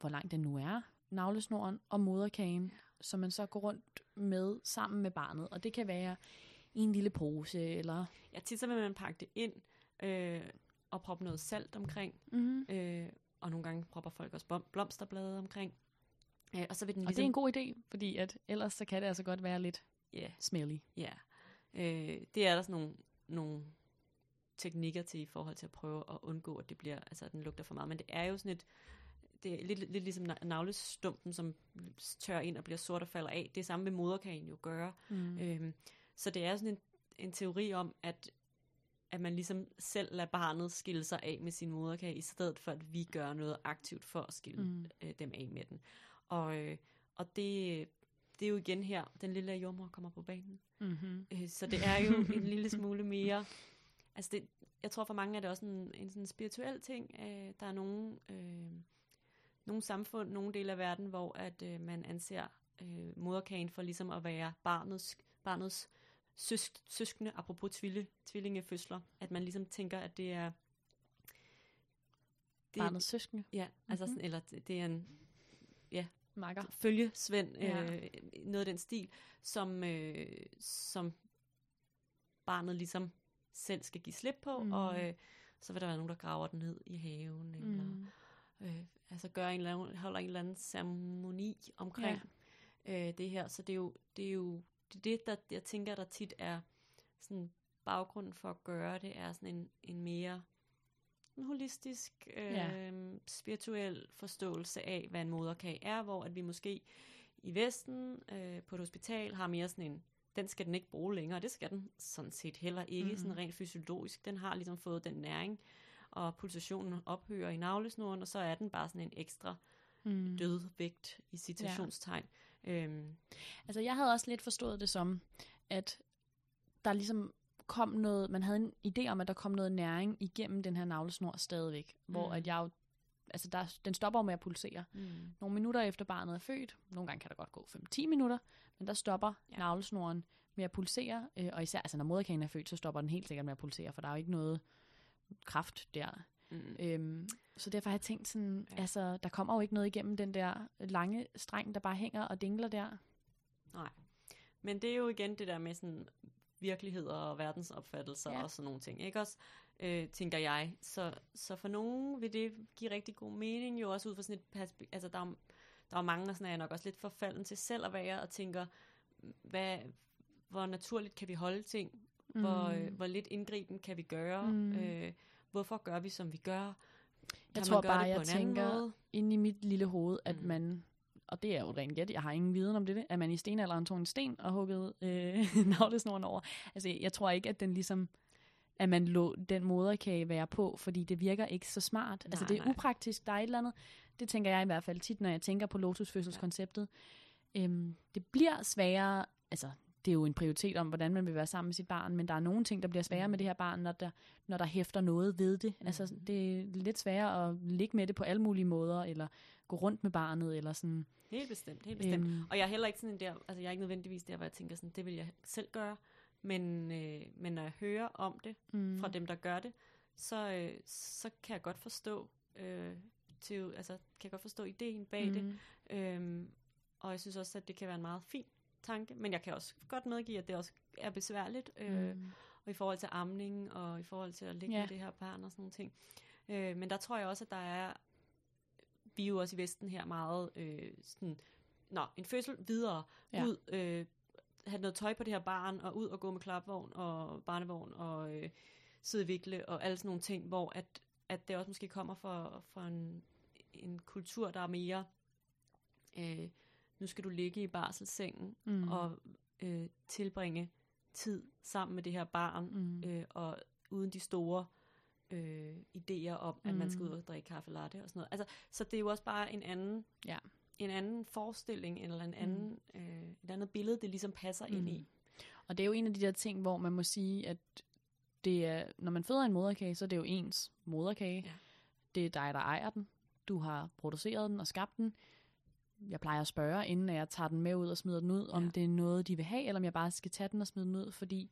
hvor langt den nu er, navlesnoren og moderkagen, ja. som man så går rundt med sammen med barnet. Og det kan være i en lille pose, eller... Ja, tit så vil man pakke det ind øh, og proppe noget salt omkring. Mm-hmm. Øh, og nogle gange propper folk også blomsterblade omkring. Øh, og, så vil den ligesom... og det er en god idé, fordi at ellers så kan det altså godt være lidt yeah. smelly. Ja, yeah. øh, det er der sådan nogle, nogle teknikker til i forhold til at prøve at undgå, at det bliver, altså at den lugter for meget. Men det er jo sådan et, det er lidt, lidt ligesom navlestumpen, som tør ind og bliver sort og falder af. Det samme med moderkagen jo gøre. Mm. Øhm, så det er sådan en, en teori om, at, at man ligesom selv lader barnet skille sig af med sin moderkage, i stedet for at vi gør noget aktivt for at skille mm. øh, dem af med den. Og, øh, og det, det er jo igen her, den lille jordmor kommer på banen. Mm-hmm. Øh, så det er jo en lille smule mere... Altså det, jeg tror for mange er det også en, en sådan spirituel ting. Øh, der er nogle, øh, nogle samfund, nogle dele af verden, hvor at øh, man anser øh, moderkagen for ligesom at være barnets, barnets søsk, søskende, apropos tville, tvillingefødsler. At man ligesom tænker, at det er... Det, barnets søskende? Ja, altså mm-hmm. sådan, eller det er en... Ja, Makker. følge Svend, ja. øh, noget af den stil, som, øh, som barnet ligesom selv skal give slip på, mm. og øh, så vil der være nogen, der graver den ned i haven, mm. eller øh, altså gør en eller anden, holder en eller anden ceremoni omkring ja. øh, det her. Så det er jo det, er jo, det, det der jeg tænker, der tit er sådan baggrunden for at gøre det, er sådan en, en mere en holistisk, øh, ja. spirituel forståelse af, hvad en moderkage er, hvor at vi måske i Vesten øh, på et hospital har mere sådan en, den skal den ikke bruge længere, det skal den sådan set heller ikke, mm-hmm. sådan rent fysiologisk. Den har ligesom fået den næring, og pulsationen ophører i navlesnoren, og så er den bare sådan en ekstra mm. dødvægt i citationstegn. Ja. Øhm. Altså jeg havde også lidt forstået det som, at der ligesom kom noget, man havde en idé om, at der kom noget næring igennem den her navlesnor stadigvæk, mm. hvor at jeg jo, altså der, den stopper jo med at pulsere. Mm. Nogle minutter efter barnet er født, nogle gange kan der godt gå 5-10 minutter, men der stopper ja. navlesnoren med at pulsere, øh, og især altså når moderkagen er født, så stopper den helt sikkert med at pulsere, for der er jo ikke noget kraft der. Mm. Øhm, så derfor har jeg tænkt sådan, ja. altså der kommer jo ikke noget igennem den der lange streng, der bare hænger og dingler der. Nej. Men det er jo igen det der med sådan virkeligheder og verdensopfattelser ja. og sådan nogle ting, ikke også? Øh, tænker jeg. Så, så for nogen vil det give rigtig god mening, jo også ud fra sådan et perspektiv, altså der er, der er mange, og sådan er jeg nok også lidt forfalden til selv at være, og tænker, hvad, hvor naturligt kan vi holde ting? Mm. Hvor, øh, hvor lidt indgriben kan vi gøre? Mm. Øh, hvorfor gør vi, som vi gør? Kan jeg tror bare, jeg tænker ind i mit lille hoved, at mm. man og det er jo rent gæt, jeg har ingen viden om det, at man i stenalderen tog en sten og huggede øh, navlesnoren over. Altså, jeg tror ikke, at den ligesom at man lå den moderkage være på, fordi det virker ikke så smart. Nej, altså det er nej. upraktisk, der er et eller andet. Det tænker jeg i hvert fald tit, når jeg tænker på lotusfødselskonceptet. Ja. Øhm, det bliver sværere, altså det er jo en prioritet om, hvordan man vil være sammen med sit barn, men der er nogle ting, der bliver sværere med det her barn, når der, når der hæfter noget ved det. Altså, det er lidt sværere at ligge med det på alle mulige måder, eller gå rundt med barnet, eller sådan. Helt bestemt, helt bestemt. Øhm, og jeg er heller ikke sådan der, altså jeg er ikke nødvendigvis der, hvor jeg tænker sådan, det vil jeg selv gøre, men, øh, men når jeg hører om det mm. fra dem, der gør det, så, øh, så kan jeg godt forstå, øh, til, altså, kan jeg godt forstå ideen bag mm. det, øhm, og jeg synes også, at det kan være en meget fin tanke, men jeg kan også godt medgive, at det også er besværligt, øh, mm. og i forhold til amning, og i forhold til at ligge ja. med det her barn og sådan nogle ting. Øh, men der tror jeg også, at der er, vi er jo også i Vesten her meget øh, sådan, nå, en fødsel videre, ja. ud, øh, have noget tøj på det her barn, og ud og gå med klapvogn og barnevogn, og øh, siddevikle, og alle sådan nogle ting, hvor at, at det også måske kommer fra, fra en, en kultur, der er mere... Øh, nu skal du ligge i barselssengen mm. og øh, tilbringe tid sammen med det her barn, mm. øh, og uden de store øh, idéer om, at mm. man skal ud og drikke kaffe latte og sådan noget. Altså, så det er jo også bare en anden, ja. En anden forestilling, eller en anden, mm. øh, et andet billede, det ligesom passer mm. ind i. Og det er jo en af de der ting, hvor man må sige, at det er, når man føder en moderkage, så er det jo ens moderkage. Ja. Det er dig, der ejer den. Du har produceret den og skabt den. Jeg plejer at spørge, inden jeg tager den med ud og smider den ud, om Ja. det er noget, de vil have, eller om jeg bare skal tage den og smide den ud, fordi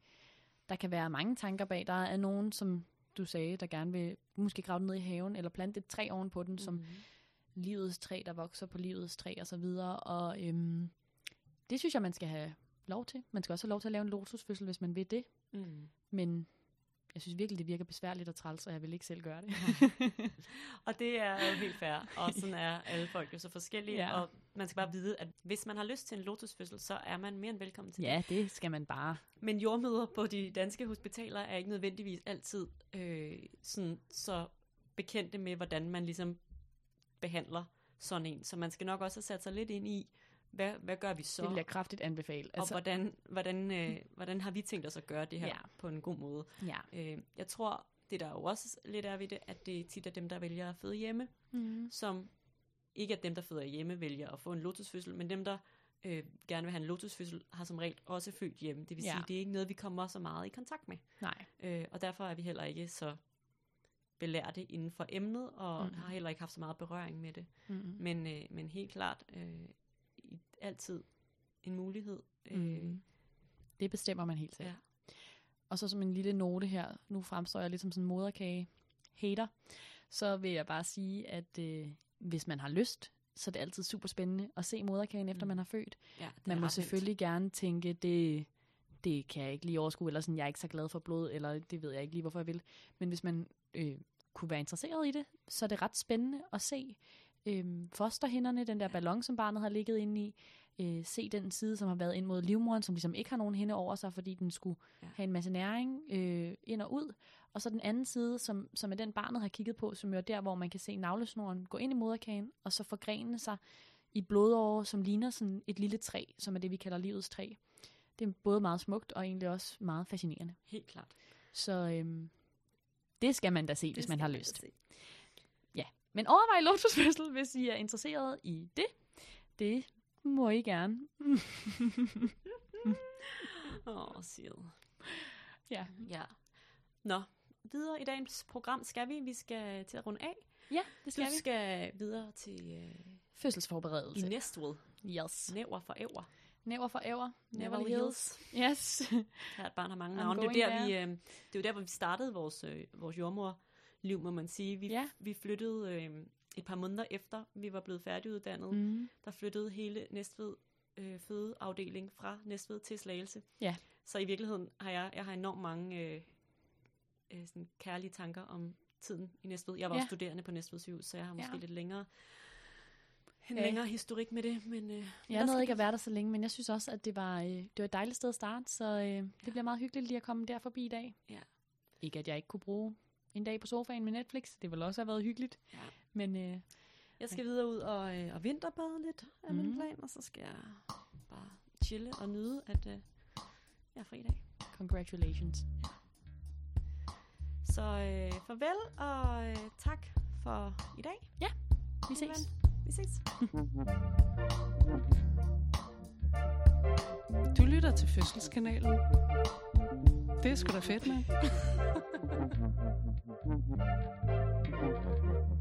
der kan være mange tanker bag. Der er nogen, som du sagde, der gerne vil måske grave den ned i haven, eller plante et træ ovenpå den, som Mhm. Livets træ, der vokser på livets træ og så videre. Og øhm, det synes jeg, man skal have lov til. Man skal også have lov til at lave en lotusfødsel, hvis man vil det. Mm. Men jeg synes virkelig, det virker besværligt og træls, og jeg vil ikke selv gøre det. Og det er jo helt fair, og sådan er alle folk jo så forskellige, Ja. og man skal bare vide, at hvis man har lyst til en lotusfødsel, så er man mere end velkommen til det. ja, det skal man bare. Men jordmøder på de danske hospitaler er ikke nødvendigvis altid øh, sådan, så bekendte med, hvordan man ligesom behandler sådan en. Så man skal nok også have sat sig lidt ind i, hvad, hvad gør vi så? Det vil jeg kraftigt anbefale. og hvordan, hvordan, øh, hvordan har vi tænkt os at gøre det her Ja. ja. på en god måde? ja. Øh, jeg tror, det der jo også lidt er ved det, at det tit er dem, der vælger at føde hjemme, Mm. som ikke at dem, der føder hjemme, vælger at få en lotusfødsel, men dem, der øh, gerne vil have en lotusfødsel, har som regel også født hjemme. Det vil Ja. sige, det er ikke noget, vi kommer så meget i kontakt med. Nej. Øh, og derfor er vi heller ikke så belærte inden for emnet, og mm. har heller ikke haft så meget berøring med det. Mm. Men, øh, men helt klart, øh, i, altid en mulighed. Øh, Mm. Det bestemmer man helt selv. Ja. Og så som en lille note her, nu fremstår jeg lidt som sådan en moderkage hater, så vil jeg bare sige, at øh, hvis man har lyst, så er det altid super spændende at se moderkagen, efter Mm. man har født. ja, Man er må ret vildt. selvfølgelig gerne tænke, det, det kan jeg ikke lige overskue, eller sådan, jeg er ikke så glad for blod, eller det ved jeg ikke lige, hvorfor jeg vil. Men hvis man øh, kunne være interesseret i det, så er det ret spændende at se øh, fosterhinderne, den der ballon, som barnet har ligget inde i, øh, se den side, som har været ind mod livmoderen, som ligesom ikke har nogen hende over sig, fordi den skulle Ja. have en masse næring øh, ind og ud. Og så den anden side, som, som er den barnet har kigget på, som jo er der, hvor man kan se navlesnoren gå ind i moderkagen, og så forgrene sig i blodåre, som ligner sådan et lille træ, som er det, vi kalder livets træ. Det er både meget smukt og egentlig også meget fascinerende. Helt klart. Så øhm, det skal man da se, hvis Det man skal har da lyst. se. Men overvej lotusfødsel, hvis I er interesseret i det. Det må I gerne. Åh, oh, Sil. ja. Ja. Nå, videre i dagens program skal vi. Vi skal til at runde af. ja, det skal Du vi. skal videre til øh, i Fødselsforberedelse. Næstved. Yes. Næver for æver. Never forever. Never Hills. Yes. Her et barn har mange navne. Det er, der, vi, øh, det er jo der, hvor vi startede vores, øh, vores jordmorliv, må man sige. Vi, Ja. vi flyttede øh, et par måneder efter, vi var blevet færdiguddannet. Mm. mm. Der flyttede hele Næstved øh, fødeafdeling fra Næstved til Slagelse. Ja. Så i virkeligheden har jeg, jeg har enormt mange øh, øh, sådan kærlige tanker om tiden i Næstved. Jeg var Ja. også studerende på Næstved sygehus, så jeg har måske Ja. lidt længere en Ja. længere historik med det. Men, øh, men Jeg nåede ikke vi- at være der så længe, men jeg synes også, at det var, øh, det var et dejligt sted at starte, så øh, det Ja. bliver meget hyggeligt lige at komme der forbi i dag. Ja. Ikke at jeg ikke kunne bruge en dag på sofaen med Netflix. Det ville også have været hyggeligt. Ja. Men øh, Jeg skal videre ud og, øh, og vinterbade lidt af mm. min Mhm. plan, og så skal jeg bare chille og nyde, at øh, jeg er fri i dag. congratulations. Så øh, farvel og øh, tak for i dag. Vi min ses. Vi ses. Du lytter til Fødselskanalen. Det er sgu da fedt, mand.